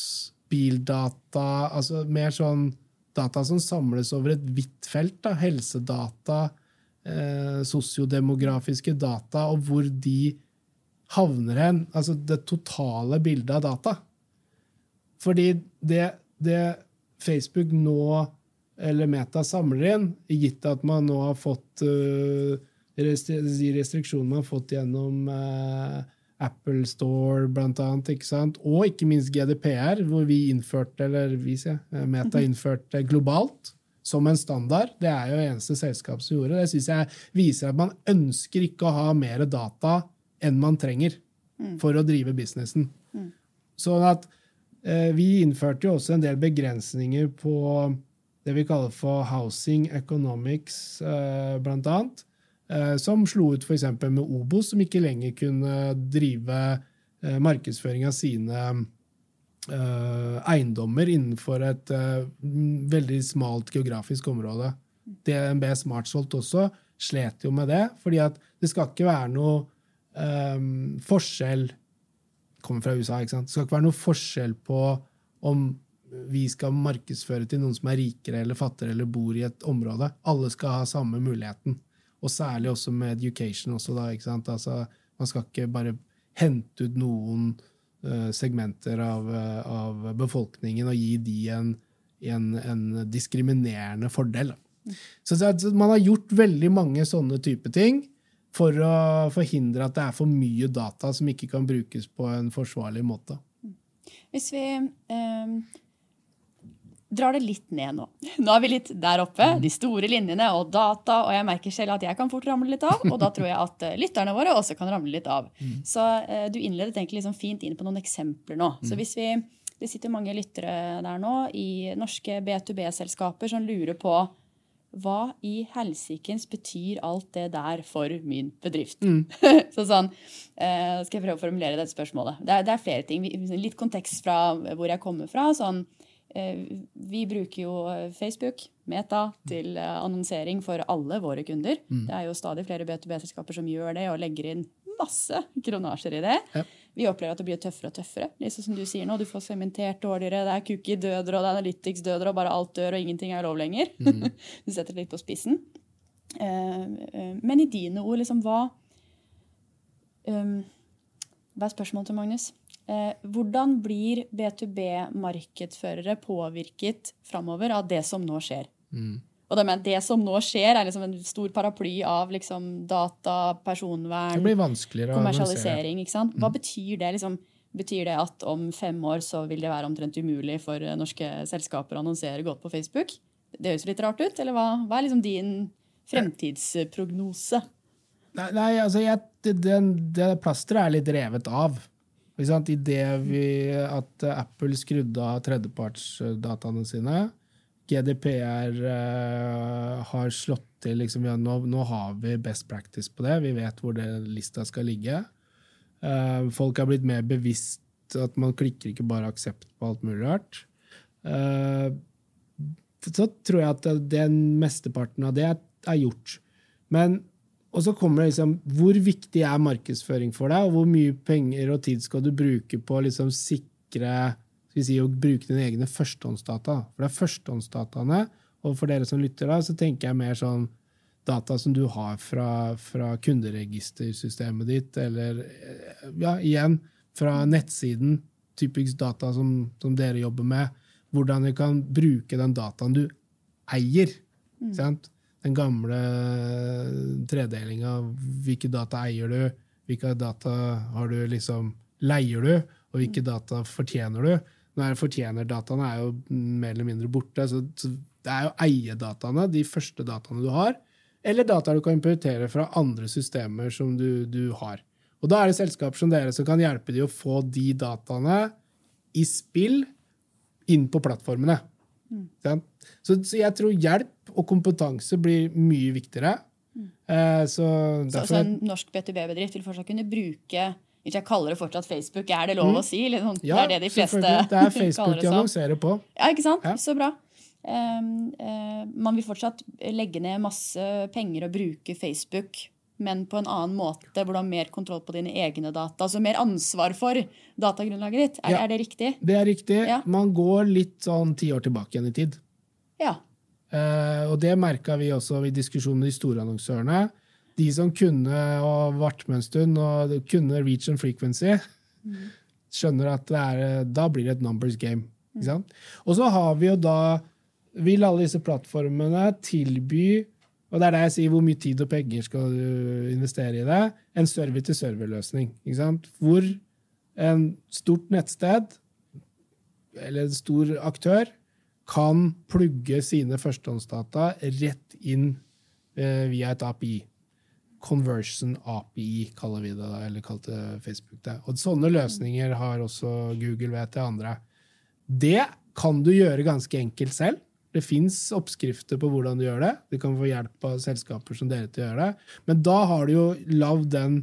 bildata, altså mer sånn data som samles over et vidt felt. Da. Helsedata, eh, sosiodemografiske data, og hvor de havner hen. Altså det totale bildet av data. Fordi det, det Facebook nå, eller Meta, samler inn, gitt at man nå har fått uh, de restriksjonene man har fått gjennom eh, Apple Store, blant annet, ikke sant? og ikke minst GDPR, hvor vi innførte, eller vi, sier, eh, Meta innførte globalt som en standard. Det er jo det eneste selskap som gjorde det. Det syns jeg viser at man ønsker ikke å ha mer data enn man trenger for å drive businessen. Sånn at eh, vi innførte jo også en del begrensninger på det vi kaller for housing economics, eh, blant annet. Eh, som slo ut f.eks. med Obos, som ikke lenger kunne drive eh, markedsføring av sine eh, eiendommer innenfor et eh, veldig smalt geografisk område. DNB Smartsolt også slet jo med det, fordi at det skal ikke være noe forskjell kommer fra USA, ikke sant? Det skal ikke være noe forskjell på om vi skal markedsføre til noen som er rikere eller fattigere eller bor i et område. Alle skal ha samme muligheten. Og særlig også med education. også da? Altså, man skal ikke bare hente ut noen eh, segmenter av, eh, av befolkningen og gi de en, en, en diskriminerende fordel. Så, så man har gjort veldig mange sånne type ting for å forhindre at det er for mye data som ikke kan brukes på en forsvarlig måte. Hvis vi eh, drar det litt ned nå. Nå er vi litt der oppe, de store linjene og data, og jeg merker selv at jeg kan fort ramle litt av, og da tror jeg at eh, lytterne våre også kan ramle litt av. Så eh, du innledet egentlig liksom fint inn på noen eksempler nå. Så hvis vi, det sitter mange lyttere der nå i norske B2B-selskaper som lurer på hva i helsikens betyr alt det der for min bedrift? så sånn, eh, skal jeg prøve å formulere dette spørsmålet. Det er, det er flere ting. Litt kontekst fra hvor jeg kommer fra. sånn, Vi bruker jo eh, Facebook, Meta, til eh, annonsering for alle våre kunder. Det er jo stadig flere B2B-selskaper som gjør det og legger inn masse kronasjer i det. Ja. Vi opplever at det blir tøffere og tøffere. Liksom som Du sier nå, du får sementert dårligere, det er cookie-døder og det er analytics-døder, og bare alt dør og ingenting er lov lenger. du setter det litt på spissen. Eh, eh, men i dine ord, liksom, hva, um, Hva er spørsmålet til Magnus? Eh, hvordan blir B2B-markedsførere påvirket framover av det som nå skjer? Og det, det som nå skjer, er liksom en stor paraply av liksom data, personvern, Det blir vanskeligere kommersialisering. Hva betyr det? liksom? Betyr det at om fem år så vil det være omtrent umulig for eh, norske selskaper å annonsere godt på Facebook? Det høres litt rart ut, eller hva, hva er liksom din fremtidsprognose? Nei, nei altså jeg, den- det plasteret er litt revet av. Ikke sant? I det vi, at eh, Apple skrudde av tredjepartsdataene sine. GDPR uh, har slått til liksom, ja, nå, nå har vi best practice på det. Vi vet hvor den lista skal ligge. Uh, folk har blitt mer bevisst at man klikker ikke bare aksept på alt mulig rart. Uh, så tror jeg at den mesteparten av det er gjort. Men og så kommer det liksom, Hvor viktig er markedsføring for deg, og hvor mye penger og tid skal du bruke på å liksom sikre skal vi si, å bruke dine egne førstehåndsdata? For det er førstehåndsdataene, og for dere som lytter da, så tenker jeg mer sånn data som du har fra, fra kunderegistersystemet ditt, eller eh, ja, igjen fra nettsiden, typisk data som, som dere jobber med, hvordan du kan bruke den dataen du eier. ikke Sant? Den gamle tredelinga. Hvilke data eier du? Hvilke data har du liksom leier du? Og hvilke data fortjener du? Nå er Fortjenerdataene er jo mer eller mindre borte. så Det er jo eiedataene, de første dataene du har, eller data du kan importere fra andre systemer som du, du har. Og Da er det selskaper som dere som kan hjelpe de å få de dataene i spill inn på plattformene. Sant? Så, så jeg tror hjelp og kompetanse blir mye viktigere. Eh, så Så, så derfor en norsk B2B-bedrift vil fortsatt kunne bruke ikke Jeg kaller det fortsatt Facebook, er det lov å si? Sånn, ja, det er det de fleste. Det er Facebook de annonserer på. Ja, ikke sant? Ja. Så bra. Um, uh, man vil fortsatt legge ned masse penger og bruke Facebook, men på en annen måte, hvor du har mer kontroll på dine egne data. Altså mer ansvar for datagrunnlaget ditt. Er, Ja. er det riktig? Det er riktig. Ja. Man går litt sånn ti år tilbake igjen i tid. Ja. Eh, og det merka vi også i diskusjonen med de store annonsørene. De som kunne og vart med en stund og kunne reach and frequency, skjønner at det er, da blir det et numbers game. Ikke sant? Og så har vi jo da Vil alle disse plattformene tilby og det er der jeg sier hvor mye tid og penger skal du investere i det. En server-til-server-løsning. Hvor en stort nettsted eller en stor aktør kan plugge sine førstehåndsdata rett inn eh, via et API. Conversion API, kaller vi det, da, eller kalte Facebook det. Og sånne løsninger har også Google, vet jeg, andre. Det kan du gjøre ganske enkelt selv. Det fins oppskrifter på hvordan du gjør det. Du kan få hjelp av selskaper som dere til å gjøre det. Men da har du jo lagd den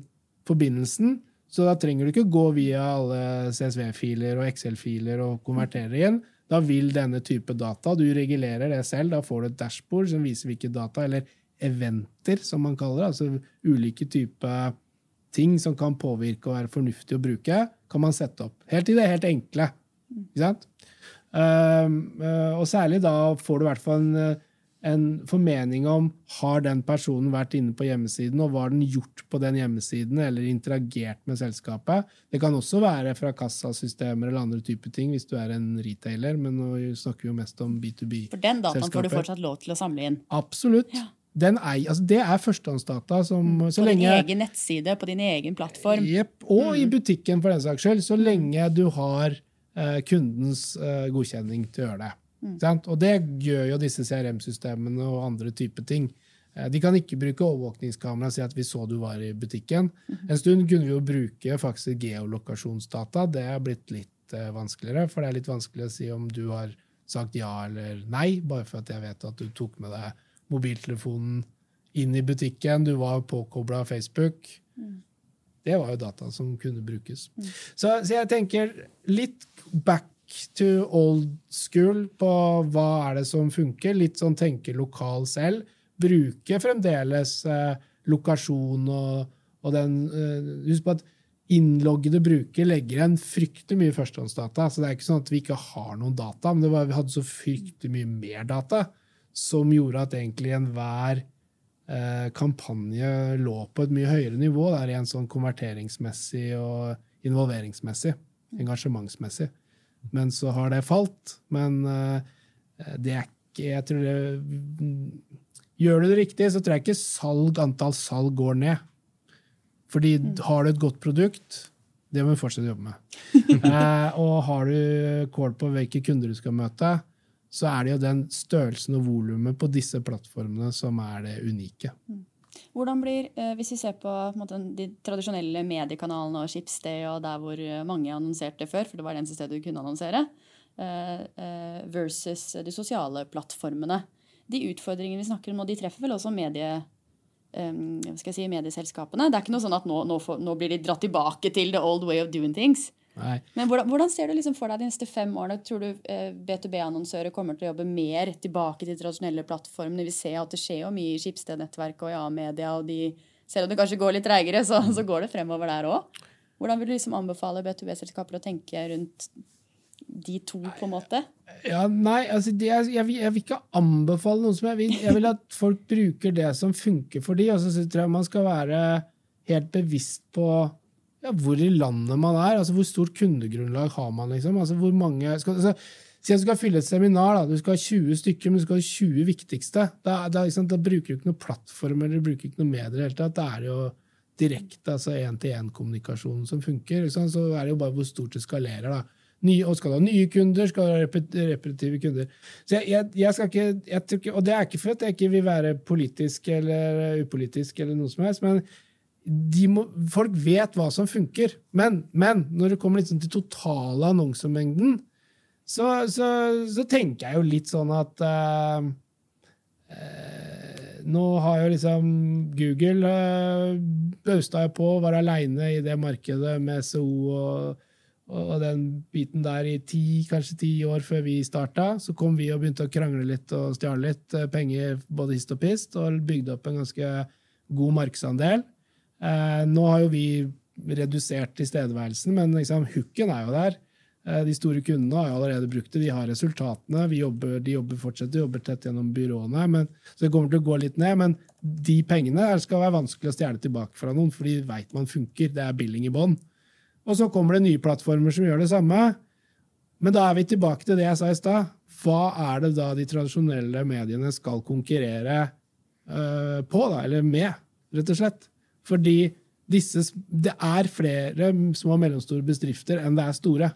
forbindelsen, så da trenger du ikke gå via alle CSV-filer og Excel-filer og konvertere igjen. Da vil denne type data, du regulerer det selv, da får du et dashbord som viser hvilke data, eller eventer, som man kaller det, altså ulike typer ting som kan påvirke og være fornuftig å bruke, kan man sette opp. Helt i det helt enkle. Ikke sant? Um, uh, og særlig da får du i hvert fall en, uh, en formening om har den personen vært inne på hjemmesiden, og hva har den gjort på den hjemmesiden, eller interagert med selskapet. Det kan også være fra kassasystemer eller andre typer ting, hvis du er en retailer, men nå snakker vi jo mest om B2B. For den dataen får du fortsatt lov til å samle inn. Absolutt. Ja. Den er, altså det er førstehåndsdata som så På din lenge egen nettside, på din egen plattform. Jepp. Og i butikken, for den saks skyld, så lenge du har eh, kundens eh, godkjenning til å gjøre det. Sant? Og det gjør jo disse CRM-systemene og andre typer ting. Eh, de kan ikke bruke overvåkningskamera og si at vi så du var i butikken. En stund kunne vi jo bruke faktisk geolokasjonsdata. Det er blitt litt eh, vanskeligere, for det er litt vanskelig å si om du har sagt ja eller nei, bare for at jeg vet at du tok med deg mobiltelefonen inn i butikken, du var påkobla Facebook. Det var jo data som kunne brukes. Så, så jeg tenker litt back to old school på hva er det som funker. Litt sånn tenke lokal selv. Bruke fremdeles eh, lokasjon og, og den eh, Husk på at innloggede bruker legger igjen fryktelig mye førstehåndsdata. Så det er ikke sånn at vi ikke har noen data, men det var, vi hadde så fryktelig mye mer data som gjorde at egentlig enhver eh, kampanje lå på et mye høyere nivå, der, rent sånn konverteringsmessig og involveringsmessig, engasjementsmessig. Men så har det falt. Men eh, det er ikke Jeg tror det Gjør du det riktig, så tror jeg ikke salg, antall salg går ned. Fordi har du et godt produkt, det må vi fortsette å jobbe med. eh, og har du kål på hvilke kunder du skal møte, så er det jo den størrelsen og volumet på disse plattformene som er det unike. Hvordan blir, eh, Hvis vi ser på, på måte, de tradisjonelle mediekanalene og Schibsted og der hvor eh, mange annonserte før, for det var det eneste stedet du kunne annonsere, eh, versus de sosiale plattformene. De utfordringene vi snakker om og de treffer vel også medie, si, medieselskapene? Det er ikke noe sånn at nå, nå, får, nå, blir de dratt tilbake til the old way of doing things. Nei. Men hvordan, hvordan ser du liksom for deg de neste fem årene? Tror du eh, B2B-annonsører kommer til å jobbe mer tilbake til tradisjonelle plattformene? Vi ser at det skjer jo mye i Skipsted-nettverket og i A-media. og de, selv om det kanskje går litt treigere, så, så går det fremover der òg. Hvordan vil du liksom anbefale B2B-selskaper å tenke rundt de to, på en måte? Ja, nei, altså det, jeg, jeg, vil, jeg, vil, ikke anbefale noe som jeg vil. Jeg vil at folk bruker det som funker for dem. Og så tror jeg man skal være helt bevisst på ja, hvor i landet man er. altså Hvor stort kundegrunnlag har man? liksom, altså hvor mange, skal, altså, Si at du skal fylle et seminar. da, Du skal ha 20 stykker, men du skal ha 20 viktigste. Da, da, liksom, da bruker du ikke noen plattform eller du bruker ikke noe medier. helt, Da er det jo direkte, altså én-til-én-kommunikasjon som funker. Så er det jo bare hvor stort det skalerer. da. Nye, og skal du ha nye kunder, skal du ha repetitive kunder. Så jeg, jeg, jeg skal ikke, jeg Og det er ikke for at jeg ikke vil være politisk eller upolitisk, eller noe som helst, men må, folk vet hva som funker. Men, men når det kommer liksom til totale annonsemengden, så, så, så, tenker jeg jo litt sånn at uh, uh, Nå har jo liksom Google uh, bausta på, være aleine i det markedet med SO og og den biten der i ti, kanskje ti år før vi starta, så kom vi og begynte å krangle litt og stjale litt penger både hist og pist, og bygde opp en ganske god markedsandel. Eh, nå har jo vi redusert tilstedeværelsen, men liksom, hooken er jo der. Eh, de store kundene har jo allerede brukt det, de har resultatene. Jobber, de jobber fortsatt, de jobber tett gjennom byråene, men, så det kommer til å gå litt ned. Men de pengene skal være vanskelig å stjele tilbake fra noen, for de veit man funker. Det er billing i bånn. Og så kommer det nye plattformer som gjør det samme. Men da er vi tilbake til det jeg sa i stad. Hva er det da de tradisjonelle mediene skal konkurrere uh, på, da, eller med, rett og slett? Fordi disse, det er flere små og mellomstore bedrifter enn det er store.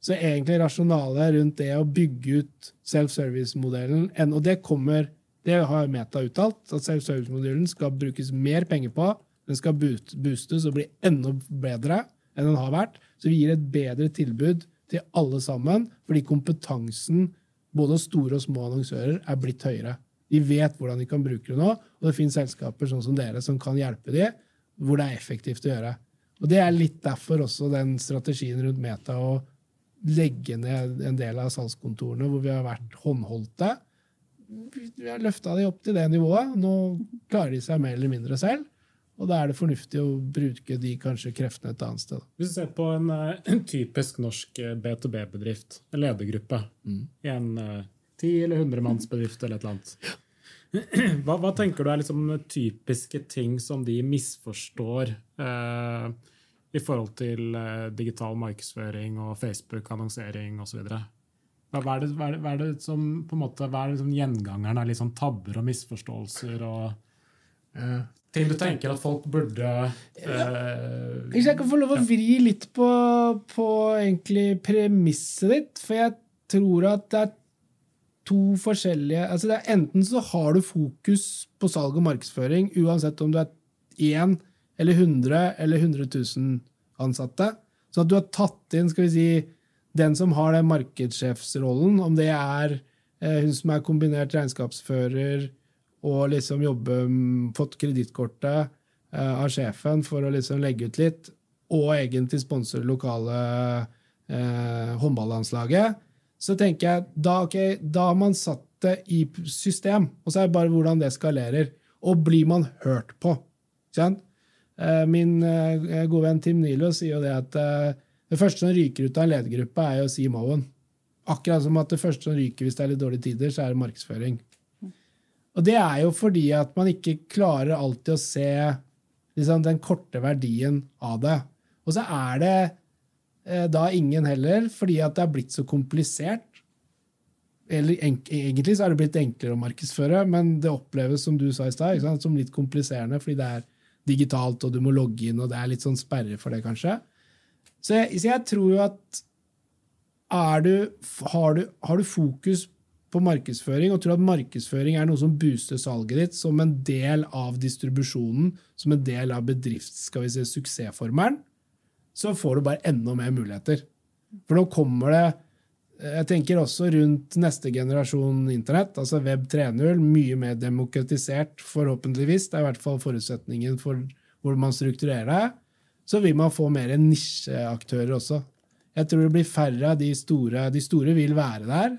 Så egentlig rasjonalet rundt det å bygge ut self-service-modellen Og det kommer, det har Meta uttalt, at self-service-modellen skal brukes mer penger på. Den skal boostes og bli enda bedre enn den har vært. Så vi gir et bedre tilbud til alle sammen, fordi kompetansen både store og små annonsører er blitt høyere. De vet hvordan de kan bruke det nå, og det finnes selskaper sånn som dere som kan hjelpe dem, hvor det er effektivt å gjøre. Og Det er litt derfor også den strategien rundt Meta å legge ned en del av salgskontorene hvor vi har vært håndholdte. Vi har løfta de opp til det nivået. Nå klarer de seg mer eller mindre selv. Og da er det fornuftig å bruke de kanskje kreftene et annet sted. Hvis du ser på en, eh, en typisk norsk B2B-bedrift, en ledergruppe, mm. i en 10- eller 100-mannsbedrift eller et eller annet hva, hva, tenker du er liksom typiske ting som de misforstår eh, i forhold til eh, digital markedsføring og Facebook-annonsering osv.? Hva, hva, er det, hva, hva er det som på en måte, hva er det som gjengangeren er liksom tabber og misforståelser og eh, ting du tenker at folk burde uh, Hvis jeg kan få lov å vri litt på, på egentlig premisset ditt, for jeg tror at det er to forskjellige altså er Enten så har du fokus på salg og markedsføring, uansett om du er én eller 100 eller 100 000 ansatte. Så at du har tatt inn skal vi si, den som har den markedssjefsrollen, om det er eh, hun som er kombinert regnskapsfører, og liksom jobbe, mm, fått kredittkortet eh, av sjefen for å liksom legge ut litt, og egentlig sponser det lokale eh, håndballandslaget, så tenker jeg da, okay, da har man satt det i system. Og så er det bare hvordan det skalerer. Og blir man hørt på? Kjent? min gode venn Tim Nilo sier jo det at det første som ryker ut av en ledergruppe, er jo å si Moen. Akkurat som at det første som ryker hvis det er litt dårlige tider, så er det markedsføring. Og det er jo fordi at man ikke klarer alltid å se liksom, den korte verdien av det. Og så er det eh, da ingen heller, fordi at det er blitt så komplisert. Eller egentlig så er det blitt enklere å markedsføre, men det oppleves som du sa i stad, som litt kompliserende fordi det er digitalt, og du må logge inn, og det er litt sånn sperre for det, kanskje. Så jeg, så jeg tror jo at du, har, du, har du fokus på markedsføring og tror at markedsføring er noe som booster salget ditt som en del av distribusjonen, som en del av bedrifts, skal vi si, suksessformelen, så får du bare enda mer muligheter. For nå kommer det jeg tenker også rundt neste generasjon internett, altså Web 3.0, mye mer demokratisert, forhåpentligvis. Det er i hvert fall forutsetningen for hvor man strukturerer det. Så vil man få mer nisjeaktører også. Jeg tror det blir færre av de store. De store vil være der.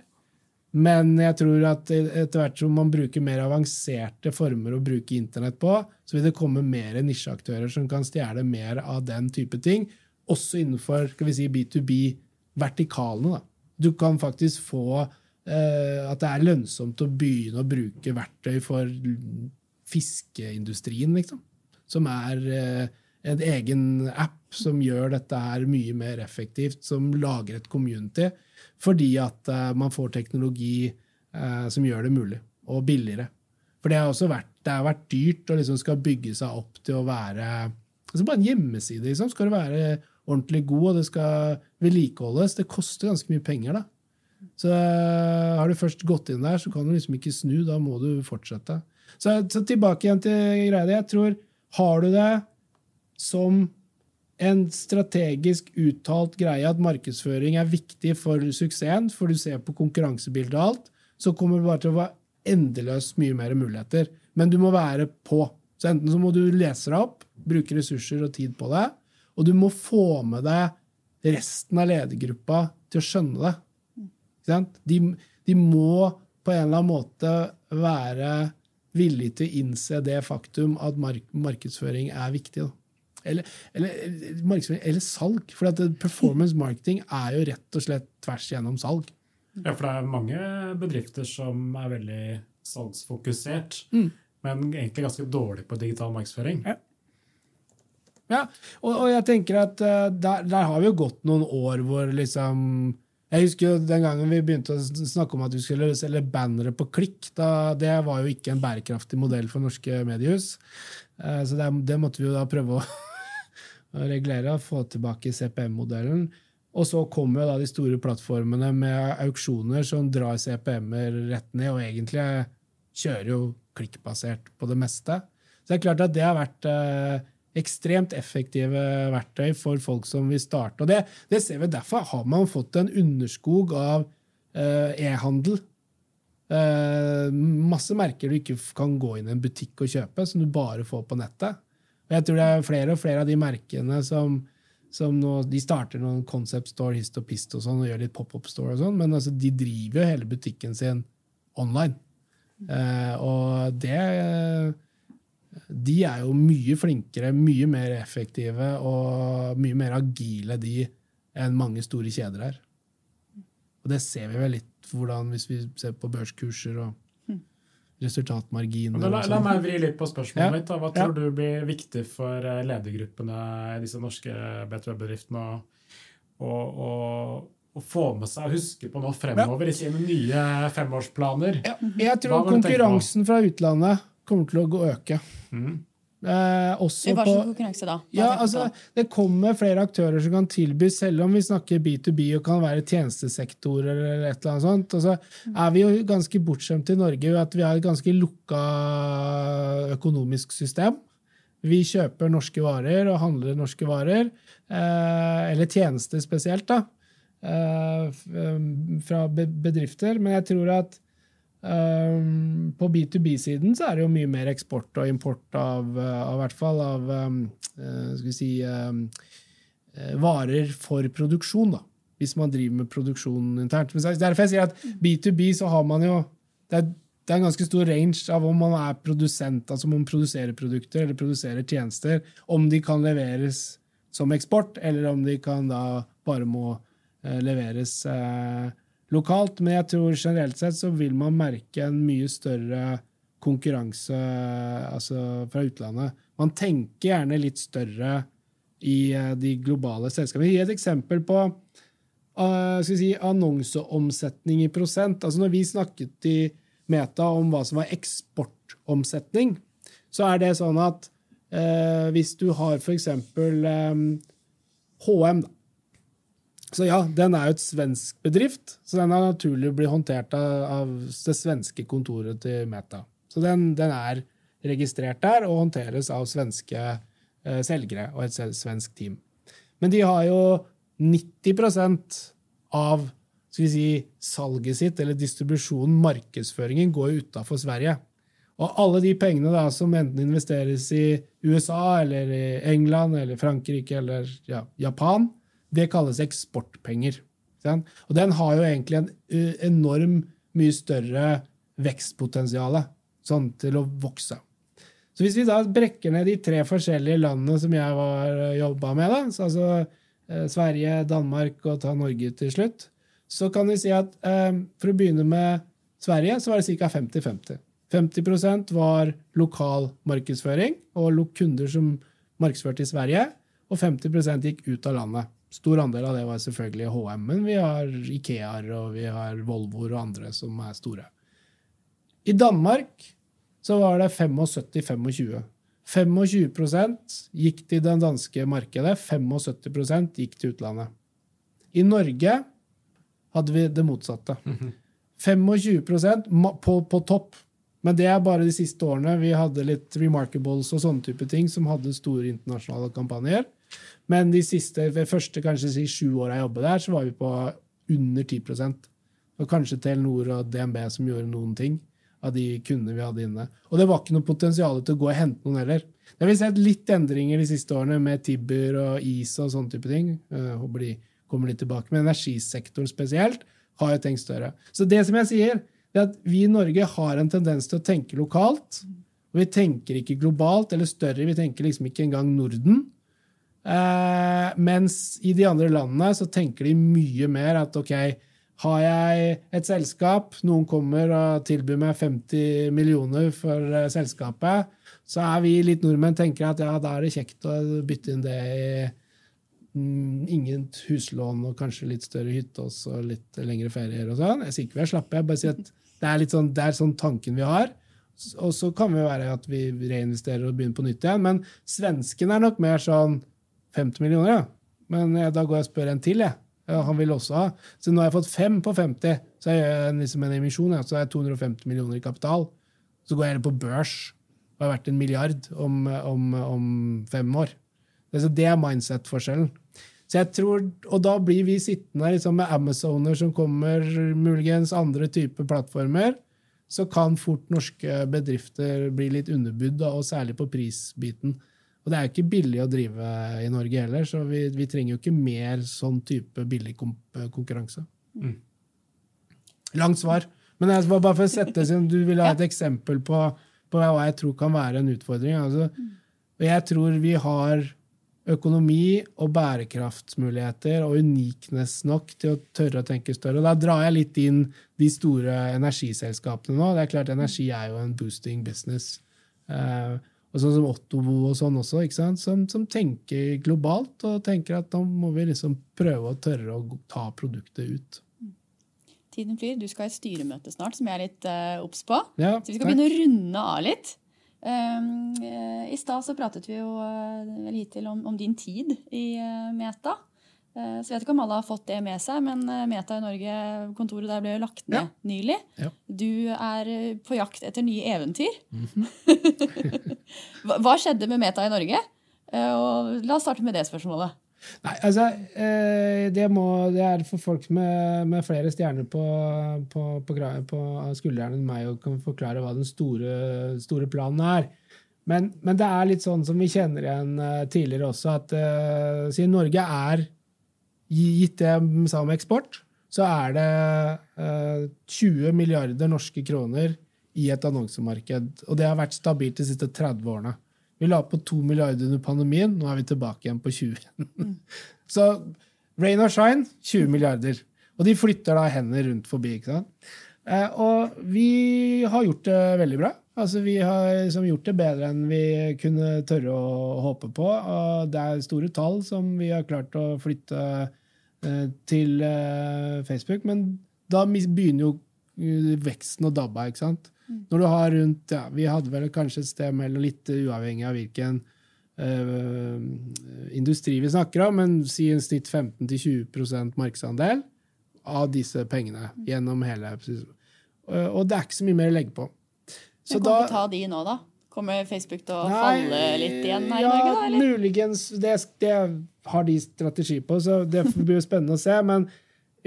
Men jeg tror at etter hvert som man bruker mer avanserte former å bruke internett på, så vil det komme mer nisjeaktører som kan stjele mer av den type ting. Også innenfor skal vi si, B2B-vertikalene. da. Du kan faktisk få eh, at det er lønnsomt å begynne å bruke verktøy for fiskeindustrien, liksom. Som er eh, en egen app som gjør dette her mye mer effektivt, som lager et community, fordi at eh, man får teknologi eh, som gjør det mulig, og billigere. For det har også vært, har vært dyrt å liksom skal bygge seg opp til å være altså Bare en hjemmeside liksom, skal det være ordentlig god, og det skal vedlikeholdes. Det koster ganske mye penger, da. Så uh, har du først gått inn der, så kan du liksom ikke snu. Da må du fortsette. Så, så tilbake igjen til greia Jeg tror har du det som en strategisk uttalt greie at markedsføring er viktig for suksessen, for du ser på konkurransebildet og alt, så kommer det bare til å være endeløst mye mer muligheter. Men du må være på. Så enten så må du lese deg opp, bruke ressurser og tid på det, og du må få med deg resten av ledergruppa til å skjønne det. De, de, må på en eller annen måte være villige til å innse det faktum at mark markedsføring er viktig. Eller, eller, eller, salg. For performance marketing er jo rett og slett tvers gjennom salg. Ja, for det er mange bedrifter som er veldig salgsfokusert, mm. men egentlig ganske dårlig på digital markedsføring. Ja. Ja, og, og, jeg tenker at uh, der, der, har vi jo gått noen år hvor liksom Jeg husker jo den gangen vi begynte å snakke om at vi skulle selge bannere på klikk. Da, det var jo ikke en bærekraftig modell for norske mediehus. Uh, så det, det, måtte vi jo da prøve å, å regulere og få tilbake CPM-modellen. Og så kommer jo da de store plattformene med auksjoner som drar CPM-er rett ned, og egentlig kjører jo klikkbasert på det meste. Så det er klart at det har vært uh, ekstremt effektive verktøy for folk som vil starte. Og det, det ser vi Derfor har man fått en underskog av uh, e-handel. Uh, masse merker du ikke kan gå inn i en butikk og kjøpe, som du bare får på nettet. Og jeg tror det er flere og flere av de merkene som, som nå, De starter noen concept store, hist og pist og sånn, og gjør litt pop-up store, og sånn, men altså, de driver jo hele butikken sin online. Uh, og det de er jo mye flinkere, mye mer effektive og mye mer agile de enn mange store kjeder er. Og det ser vi vel litt hvordan hvis vi ser på børskurser og hm. resultatmarginer. La, la, meg vri litt på spørsmålet ja. mitt. Hva tror du blir viktig for eh, ledergruppene i disse norske B2B-bedriftene å få med seg og huske på nå fremover ja. i sine nye femårsplaner? Jeg tror konkurransen fra utlandet kommer til å øke. Mm. Eh, Hva slags konkurranse da? Ja, altså, det kommer flere aktører som kan tilby, selv om vi snakker B2B og kan være tjenestesektorer eller et eller annet sånt. Altså, er vi jo ganske bortskjemte i Norge at vi har et ganske lukka økonomisk system. Vi kjøper norske varer og handler norske varer, eh, eller tjenester spesielt, da, eh, fra bedrifter. Men jeg tror at Um, på B2B-siden så er det jo mye mer eksport og import av, uh, av hvert fall av um, skal vi si um, varer for produksjon, da. Hvis man driver med produksjon internt. Men derfor jeg sier at B2B så har man jo det er, det er en ganske stor range av om man er produsent, altså om man produserer produkter eller produserer tjenester, om de kan leveres som eksport, eller om de kan da bare må uh, leveres uh, lokalt. Men jeg tror generelt sett så vil man merke en mye større konkurranse altså fra utlandet. Man tenker gjerne litt større i eh, de globale selskapene. Gi et eksempel på uh, si, annonseomsetning i prosent. Altså Når vi snakket i Meta om hva som var eksportomsetning, så er det sånn at uh, hvis du har f.eks. Um, HM, da. Så ja, den er jo et svensk bedrift, så den har naturlig blitt håndtert av, det svenske kontoret til Meta. Så den, den er registrert der og håndteres av svenske eh, selgere og et svensk team. Men de har jo 90% av skal vi si, salget sitt, eller distribusjonen, markedsføringen, går utafor Sverige. Og alle de pengene da, som enten investeres i USA, eller i England, eller Frankrike eller ja, Japan, det kalles eksportpenger. Og den har jo egentlig en enorm mye større vekstpotensial sånn til å vokse. Så hvis vi da brekker ned de tre forskjellige landene som jeg var jobba med, da, altså eh, Sverige, Danmark og ta Norge til slutt, så kan vi si at eh, for å begynne med Sverige, så var det ca. 50-50. 50% var lokal markedsføring og kunder som markedsførte i Sverige, og 50% gikk ut av landet. Stor andel av det var selvfølgelig HM, men vi har Ikeaer og vi har Volvoer og andre som er store. I Danmark så var det 75-25. 25% gikk til det danske markedet, 75% gikk til utlandet. I Norge hadde vi det motsatte. 25% på, på topp. Men det er bare de siste årene. Vi hadde litt Remarkables og sånne type ting som hadde store internasjonale kampanjer. Men de siste, ved første kanskje si sju åra jeg jobbet der, så var vi på under 10% Og kanskje Telenor og DNB som gjorde noen ting av de kundene vi hadde inne. Og det var ikke noe potensial til å gå og hente noen heller. Det har vi sett litt endringer de siste årene med Tibber og is og sånne type ting. Jeg håper de kommer litt tilbake. Men energisektoren spesielt har jo tenkt større. Så det som jeg sier, er at vi i Norge har en tendens til å tenke lokalt. Og vi tenker ikke globalt eller større. Vi tenker liksom ikke engang Norden. Eh, mens i de andre landene så tenker de mye mer at ok, har jeg et selskap, noen kommer og tilbyr meg 50 millioner for uh, selskapet, så er vi litt nordmenn tenker at ja, da er det kjekt å bytte inn det i mm, ingen huslån og kanskje litt større hytte og litt lengre ferier og sånn. Jeg sier ikke vi er slappe, jeg bare sier at det er litt sånn, det er sånn tanken vi har. Og så kan det være at vi reinvesterer og begynner på nytt igjen. Men svensken er nok mer sånn 50 millioner, ja. Men ja, da går jeg og spør en til, jeg. Ja, han vil også ha. Så nå har jeg fått fem på 50, så jeg gjør liksom en emisjon. Ja. Så har jeg 250 millioner i kapital. Så går jeg heller på børs og har vært en milliard om, om, om fem år. Det, det er mindset-forskjellen. Så jeg tror, Og da blir vi sittende liksom med Amazoner som kommer, muligens andre typer plattformer. Så kan fort norske bedrifter bli litt underbudd, og særlig på prisbiten. Og det er jo ikke billig å drive i Norge heller, så vi, vi trenger jo ikke mer sånn type billig konkurranse. Mm. Langt svar. Men jeg bare for å sette siden du vil ha et eksempel på, på, hva jeg tror kan være en utfordring. Altså, jeg tror vi har økonomi og bærekraftsmuligheter og unikness nok til å tørre å tenke større. Og da drar jeg litt inn de store energiselskapene nå. Det er klart Energi er jo en boosting business. Uh, og sånn som Ottobo og sånn også, som, som, tenker globalt og tenker at da må vi liksom prøve å tørre å ta produktet ut. Tiden flyr. Du skal i styremøte snart, som jeg er litt uh, obs på. Ja, så vi skal takk. begynne å runde av litt. Um, I stad så pratet vi jo uh, hittil om, om, din tid i uh, Meta. Eh, så jeg vet ikke om alle har fått det med seg, men eh, Meta i Norge, kontoret der ble jo lagt ned ja. nylig. Ja. Du er eh, på jakt etter nye eventyr. Mm -hmm. Hva skjedde med Meta i Norge? Og la oss starte med det spørsmålet. Nei, altså, det, må, det er for folk med, med flere stjerner på, på, på, på skuldrene enn meg å kan forklare hva den store, store planen er. Men, men, det er litt sånn som vi kjenner igjen tidligere også, at siden Norge er Gitt det vi sa om eksport, så er det eh, 20 milliarder norske kroner i et annonsemarked. Og det har vært stabilt de siste 30 årene. Vi la på 2 milliarder under pandemien, nå er vi tilbake igjen på 20. Mm. så rain or shine 20 milliarder. Og de flytter da hender rundt forbi. ikke sant? Eh, og vi har gjort det veldig bra. Altså, Vi har liksom gjort det bedre enn vi kunne tørre å håpe på. og Det er store tall som vi har klart å flytte eh, til eh, Facebook. Men da begynner jo eh, veksten å dabbe. av. sant? Når du har rundt ja, Vi hadde vel kanskje et sted mellom litt uavhengig av hvilken eh, industri vi snakker om, men si en snitt 15-20% markedsandel av disse pengene gjennom hele Og det er ikke så mye mer å legge på. Så Men kan vi ta de nå, da? Kommer Facebook til å falle litt igjen her i ja, Norge, da? eller? muligens. Det, det har de strategi på, så det blir jo spennende å se. Men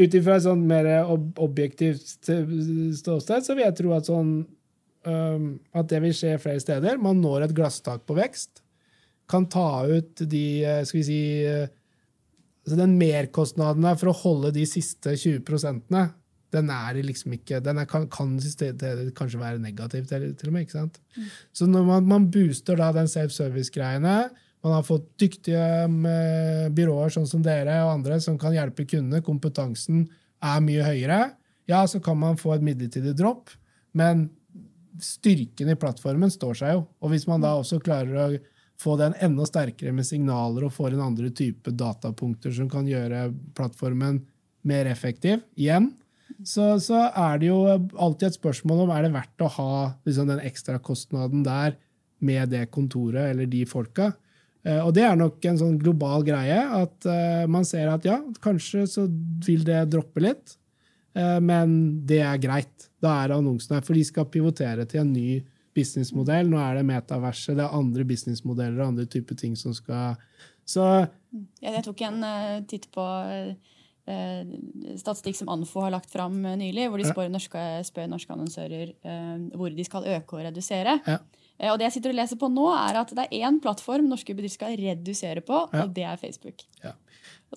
ut ifra et sånn mer ob objektivt ståsted, så vil jeg tro at sånn um, At det vil skje flere steder. Man når et glasstak på vekst. Kan ta ut de, eh, skal vi si eh, altså Den merkostnaden der for å holde de siste 20 prosentene, den er liksom ikke Den er, kan, kan kanskje være negativ til, til og med. ikke sant? Så når man, man booster da den self-service-greiene, man har fått dyktige eh, byråer sånn som dere og andre som kan hjelpe kundene, kompetansen er mye høyere, ja, så kan man få et midlertidig dropp, men styrken i plattformen står seg jo. Og hvis man da også klarer å få den enda sterkere med signaler og får en andre type datapunkter som kan gjøre plattformen mer effektiv, igjen, så, så er det jo alltid et spørsmål om er det verdt å ha liksom, den ekstrakostnaden der med det kontoret eller de folka. Eh, og det er nok en sånn global greie, at eh, man ser at ja, kanskje så vil det droppe litt, eh, men det er greit. Da er annonsene. For de skal pivotere til en ny businessmodell. Nå er det metaverset, det er andre businessmodeller og andre typer ting som skal Så Ja, jeg tok en titt på statistikk som Anfo har lagt fram eh, nylig, hvor de spør norske, spør norske annonsører eh, hvor de skal øke og redusere. Ja. Eh, og det jeg sitter og leser på nå, er at det er én plattform norske bedrifter skal redusere på, Ja. og det er Facebook. Ja.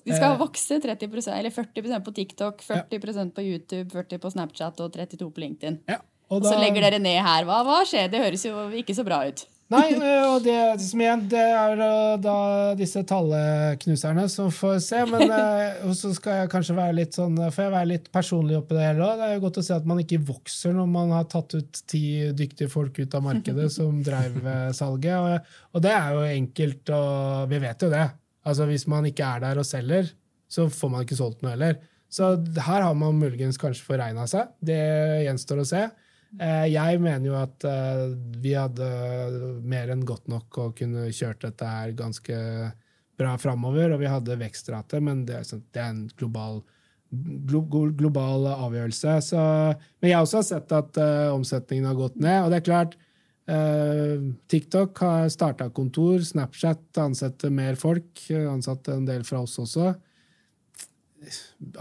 De skal Eh. vokse 30 eller 40% på TikTok, 40% på YouTube, 40% på Snapchat og 32 på LinkedIn. ja. Og så legger dere ned her. Hva, hva skjer? Det høres jo ikke så bra ut. Nei, eh, og det som igjen, det er eh, da disse talleknuserne som får se. Men eh, så skal jeg kanskje være litt sånn, får jeg være litt personlig oppi det hele òg. Det er jo godt å se at man ikke vokser når man har tatt ut ti dyktige folk ut av markedet som drev eh, salget. Og, det er jo enkelt, og vi vet jo det. Altså Hvis man ikke er der og selger, så får man ikke solgt noe heller. Så her har man muligens kanskje foregna seg. Det gjenstår å se. Eh, Jeg mener jo at eh, vi hadde mer enn godt nok å kunne kjørt dette her ganske bra framover, og vi hadde vekstrate, men det sånn- det er en global, glo, glo- global avgjørelse. Så, men jeg har også sett at eh, omsetningen har gått ned, og det er klart TikTok har starta kontor, Snapchat ansetter mer folk, ansatte en del fra oss også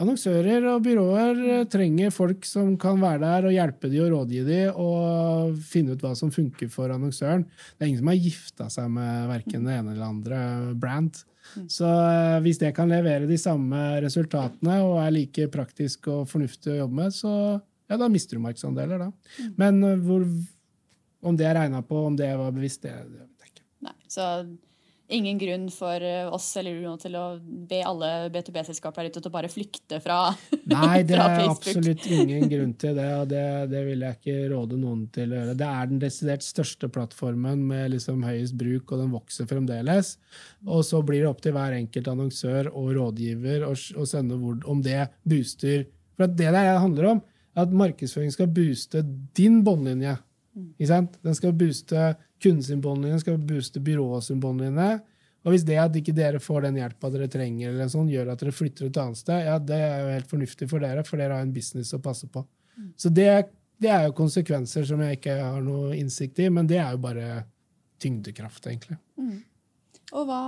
annonsører og byråer eh, trenger folk som kan være der og hjelpe de og rådgi de og finne ut hva som funker for annonsøren. Det er ingen som har gifta seg med verken det ene eller andre brand. Så eh, hvis det kan levere de samme resultatene og er like praktisk og fornuftig å jobbe med, så ja, da mister du markedsandeler, da. Men eh, hvor, om det er regna på, om det var bevisst, det, det vet jeg ikke. Nei, så ingen grunn for eh, oss eller Uno til å be alle B2B-selskaper her ute til å bare flykte fra, Nei, det er absolutt ingen grunn til det, og det, det vil jeg ikke råde noen til å gjøre. Det er den desidert største plattformen med liksom høyest bruk, og den vokser fremdeles. Og så blir det opp til hver enkelt annonsør og rådgiver å sende hvor, om det booster For det der handler om, at markedsføring skal booste din båndlinje. Sant? Den skal booste kunden båndlinje, skal booste byråsymbolene, båndlinje. Og hvis det at ikke dere får den hjelpa dere trenger, eller sånn, gjør at dere flytter et annet sted, ja, det er jo helt fornuftig for dere, for dere har en business å passe på. Så det, det er jo konsekvenser som jeg ikke har noe innsikt i, men det er jo bare tyngdekraft, egentlig. Og hva,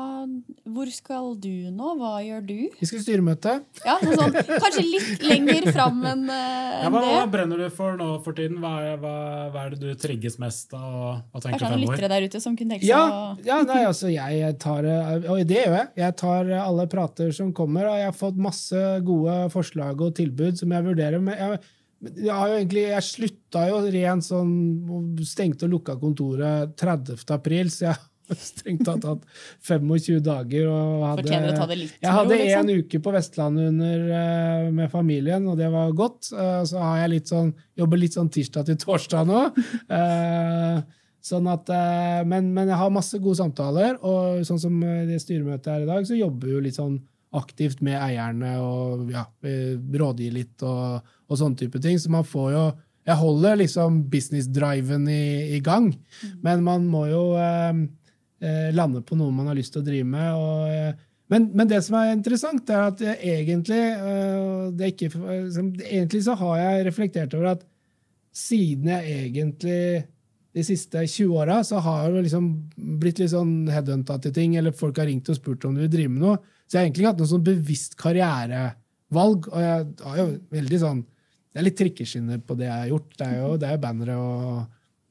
hvor skal du nå? Hva gjør du? Vi skal i styremøte. Ja, sånn, Kanskje litt lenger fram enn uh, Ja, hva, hva, hva brenner du for nå for tiden? Hva hva, hva er det du trigges mest av? og Hva tenker Kanskje noen lyttere der ute som kunne tenke seg Ja, å ja nei, altså, jeg tar Og det gjør jeg. Jeg tar alle prater som kommer, og jeg har fått masse gode forslag og tilbud som jeg vurderer. Men jeg, jeg har jo egentlig, jeg slutta jo rent sånn Stengte og lukka kontoret 30. april, så jeg strengt tatt hatt 25 dager. Og hadde, Fortjener å ta det litt jeg hadde liksom. en uke på Vestlandet under, eh, med familien, og det var godt. Eh, så har jeg litt sånn, jobber litt sånn tirsdag til torsdag nå. Eh, sånn at, men, men jeg har masse gode samtaler, og sånn som det styremøtet er i dag, så jobber vi jo litt sånn aktivt med eierne og ja, rådgir litt og, og sånne type ting. Så man får jo Jeg holder liksom business-driven i, i gang, men man må jo lande på noe man har lyst til å drive med. Og, eh, men, men det som er interessant, er at egentlig eh, ikke, Egentlig så har jeg reflektert over at siden jeg egentlig de siste 20 åra så har jeg liksom blitt litt sånn headhunta til ting, eller folk har ringt og spurt om du vil drive med noe. Så jeg har egentlig ikke hatt noe sånn bevisst karrierevalg. Og jeg har jo veldig sånn Det er litt trikkeskinner på det jeg har gjort. Det er jo, det er jo bannere og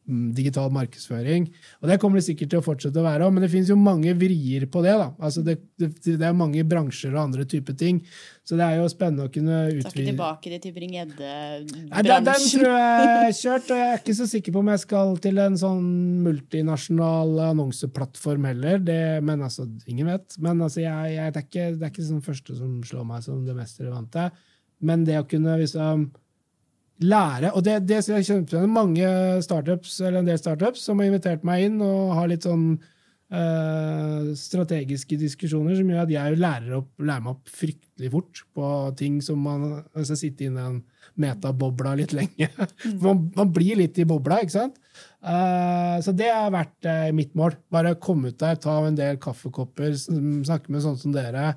digital markedsføring. Og det kommer det sikkert til å fortsette å være òg, men det finnes jo mange vrier på det. da. Altså det, det, det er mange bransjer og andre typer ting. Så det er jo spennende å kunne Så ikke tilbake tilbake til Nei, den, tror jeg er kjørt, og jeg er ikke så sikker på om jeg skal til en sånn multinasjonal annonseplattform heller. Det, men altså, ingen vet. Men altså, jeg, jeg, det, er ikke, det er ikke sånn første som slår meg som det mest relevante. Men det å kunne liksom lære Og det, det jeg kjenner mange startups, eller en del startups som har invitert meg inn og har litt sånn øh, strategiske diskusjoner som gjør at jeg lærer, opp, lærer meg opp fryktelig fort på ting som man Hvis jeg sitter inne i en metabobla litt lenge. Man, man blir litt i bobla, ikke sant? Uh, så det har vært uh, mitt mål. Bare komme ut der, ta en del kaffekopper, snakke med sånne som dere.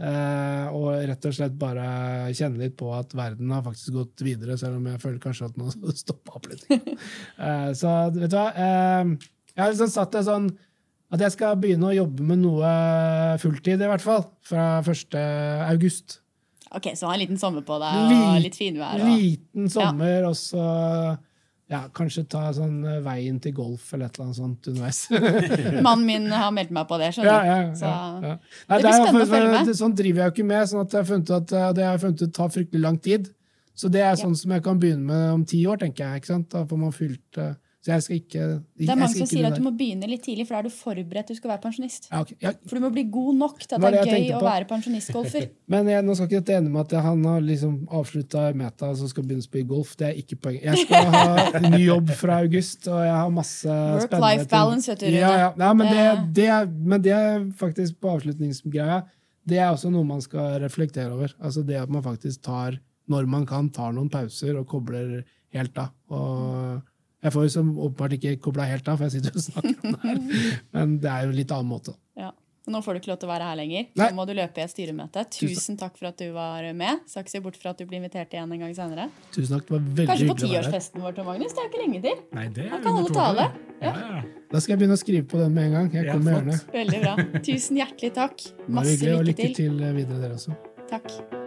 Eh, og rett og slett bare kjenne litt på at verden har faktisk gått videre, selv om jeg føler kanskje at nå stoppa opp litt. Uh, så vet du hva? uh, jeg har liksom satt det sånn at jeg skal begynne å jobbe med noe fulltid, i hvert fall. Fra 1. august. Ok, så ha en liten sommer på deg, og litt finvær. Og... Liten sommer, og så ja, kanskje ta sånn eh, veien til golf eller et eller annet sånt underveis. Mannen min har meldt meg på det, skjønner ja, du. ja, Så ja, ja. Nei, det blir det er spennende å følge med. det- Sånn driver jeg jo ikke med, sånn at jeg har funnet at eh, det har jeg funnet ut tar fryktelig lang tid. Så det er sånn som jeg kan begynne med om ti år, tenker jeg. ikke sant? Da får man fylt eh, Så jeg skal ikke det er mange som sier at du må begynne litt tidlig, for da er du forberedt til du skal være pensjonist. ja, okay. ja, For du må bli god nok til at det det er gøy å være pensjonistgolfer. Men jeg, nå skal ikke dette ende med at han har liksom avslutta Meta og skal begynne å spille golf. Det er ikke poenget. Jeg skal ha ny jobb fra august, og jeg har masse spennende Work-life balance, vet du, Rune. Ja, ja. ja men, det, Det- det, er- men det er faktisk på avslutningsgreia. Det er også noe man skal reflektere over. Altså det at man faktisk tar, når man kan, tar noen pauser og kobler helt av. Og jeg får jo som åpenbart ikke kobla helt av, for jeg sitter og snakker om det her. Men det er jo en litt annen måte. Ja. Nå får du ikke lov til å være her lenger. Nå må du løpe i et styremøte. Tusen takk for at du var med. Skal ikke se bort fra at du blir invitert igjen en gang senere. Tusen takk, det var veldig Kanskje på tiårsfesten vår, Tom Magnus. Det er jo ikke lenge til. Nei, det Han kan holde tale. Ja, ja. Da skal jeg begynne å skrive på den med en gang. Jeg kommer gjerne. Veldig bra. Tusen hjertelig takk. Masse Masse til. og lykke lykke til. til videre, dere også. Takk.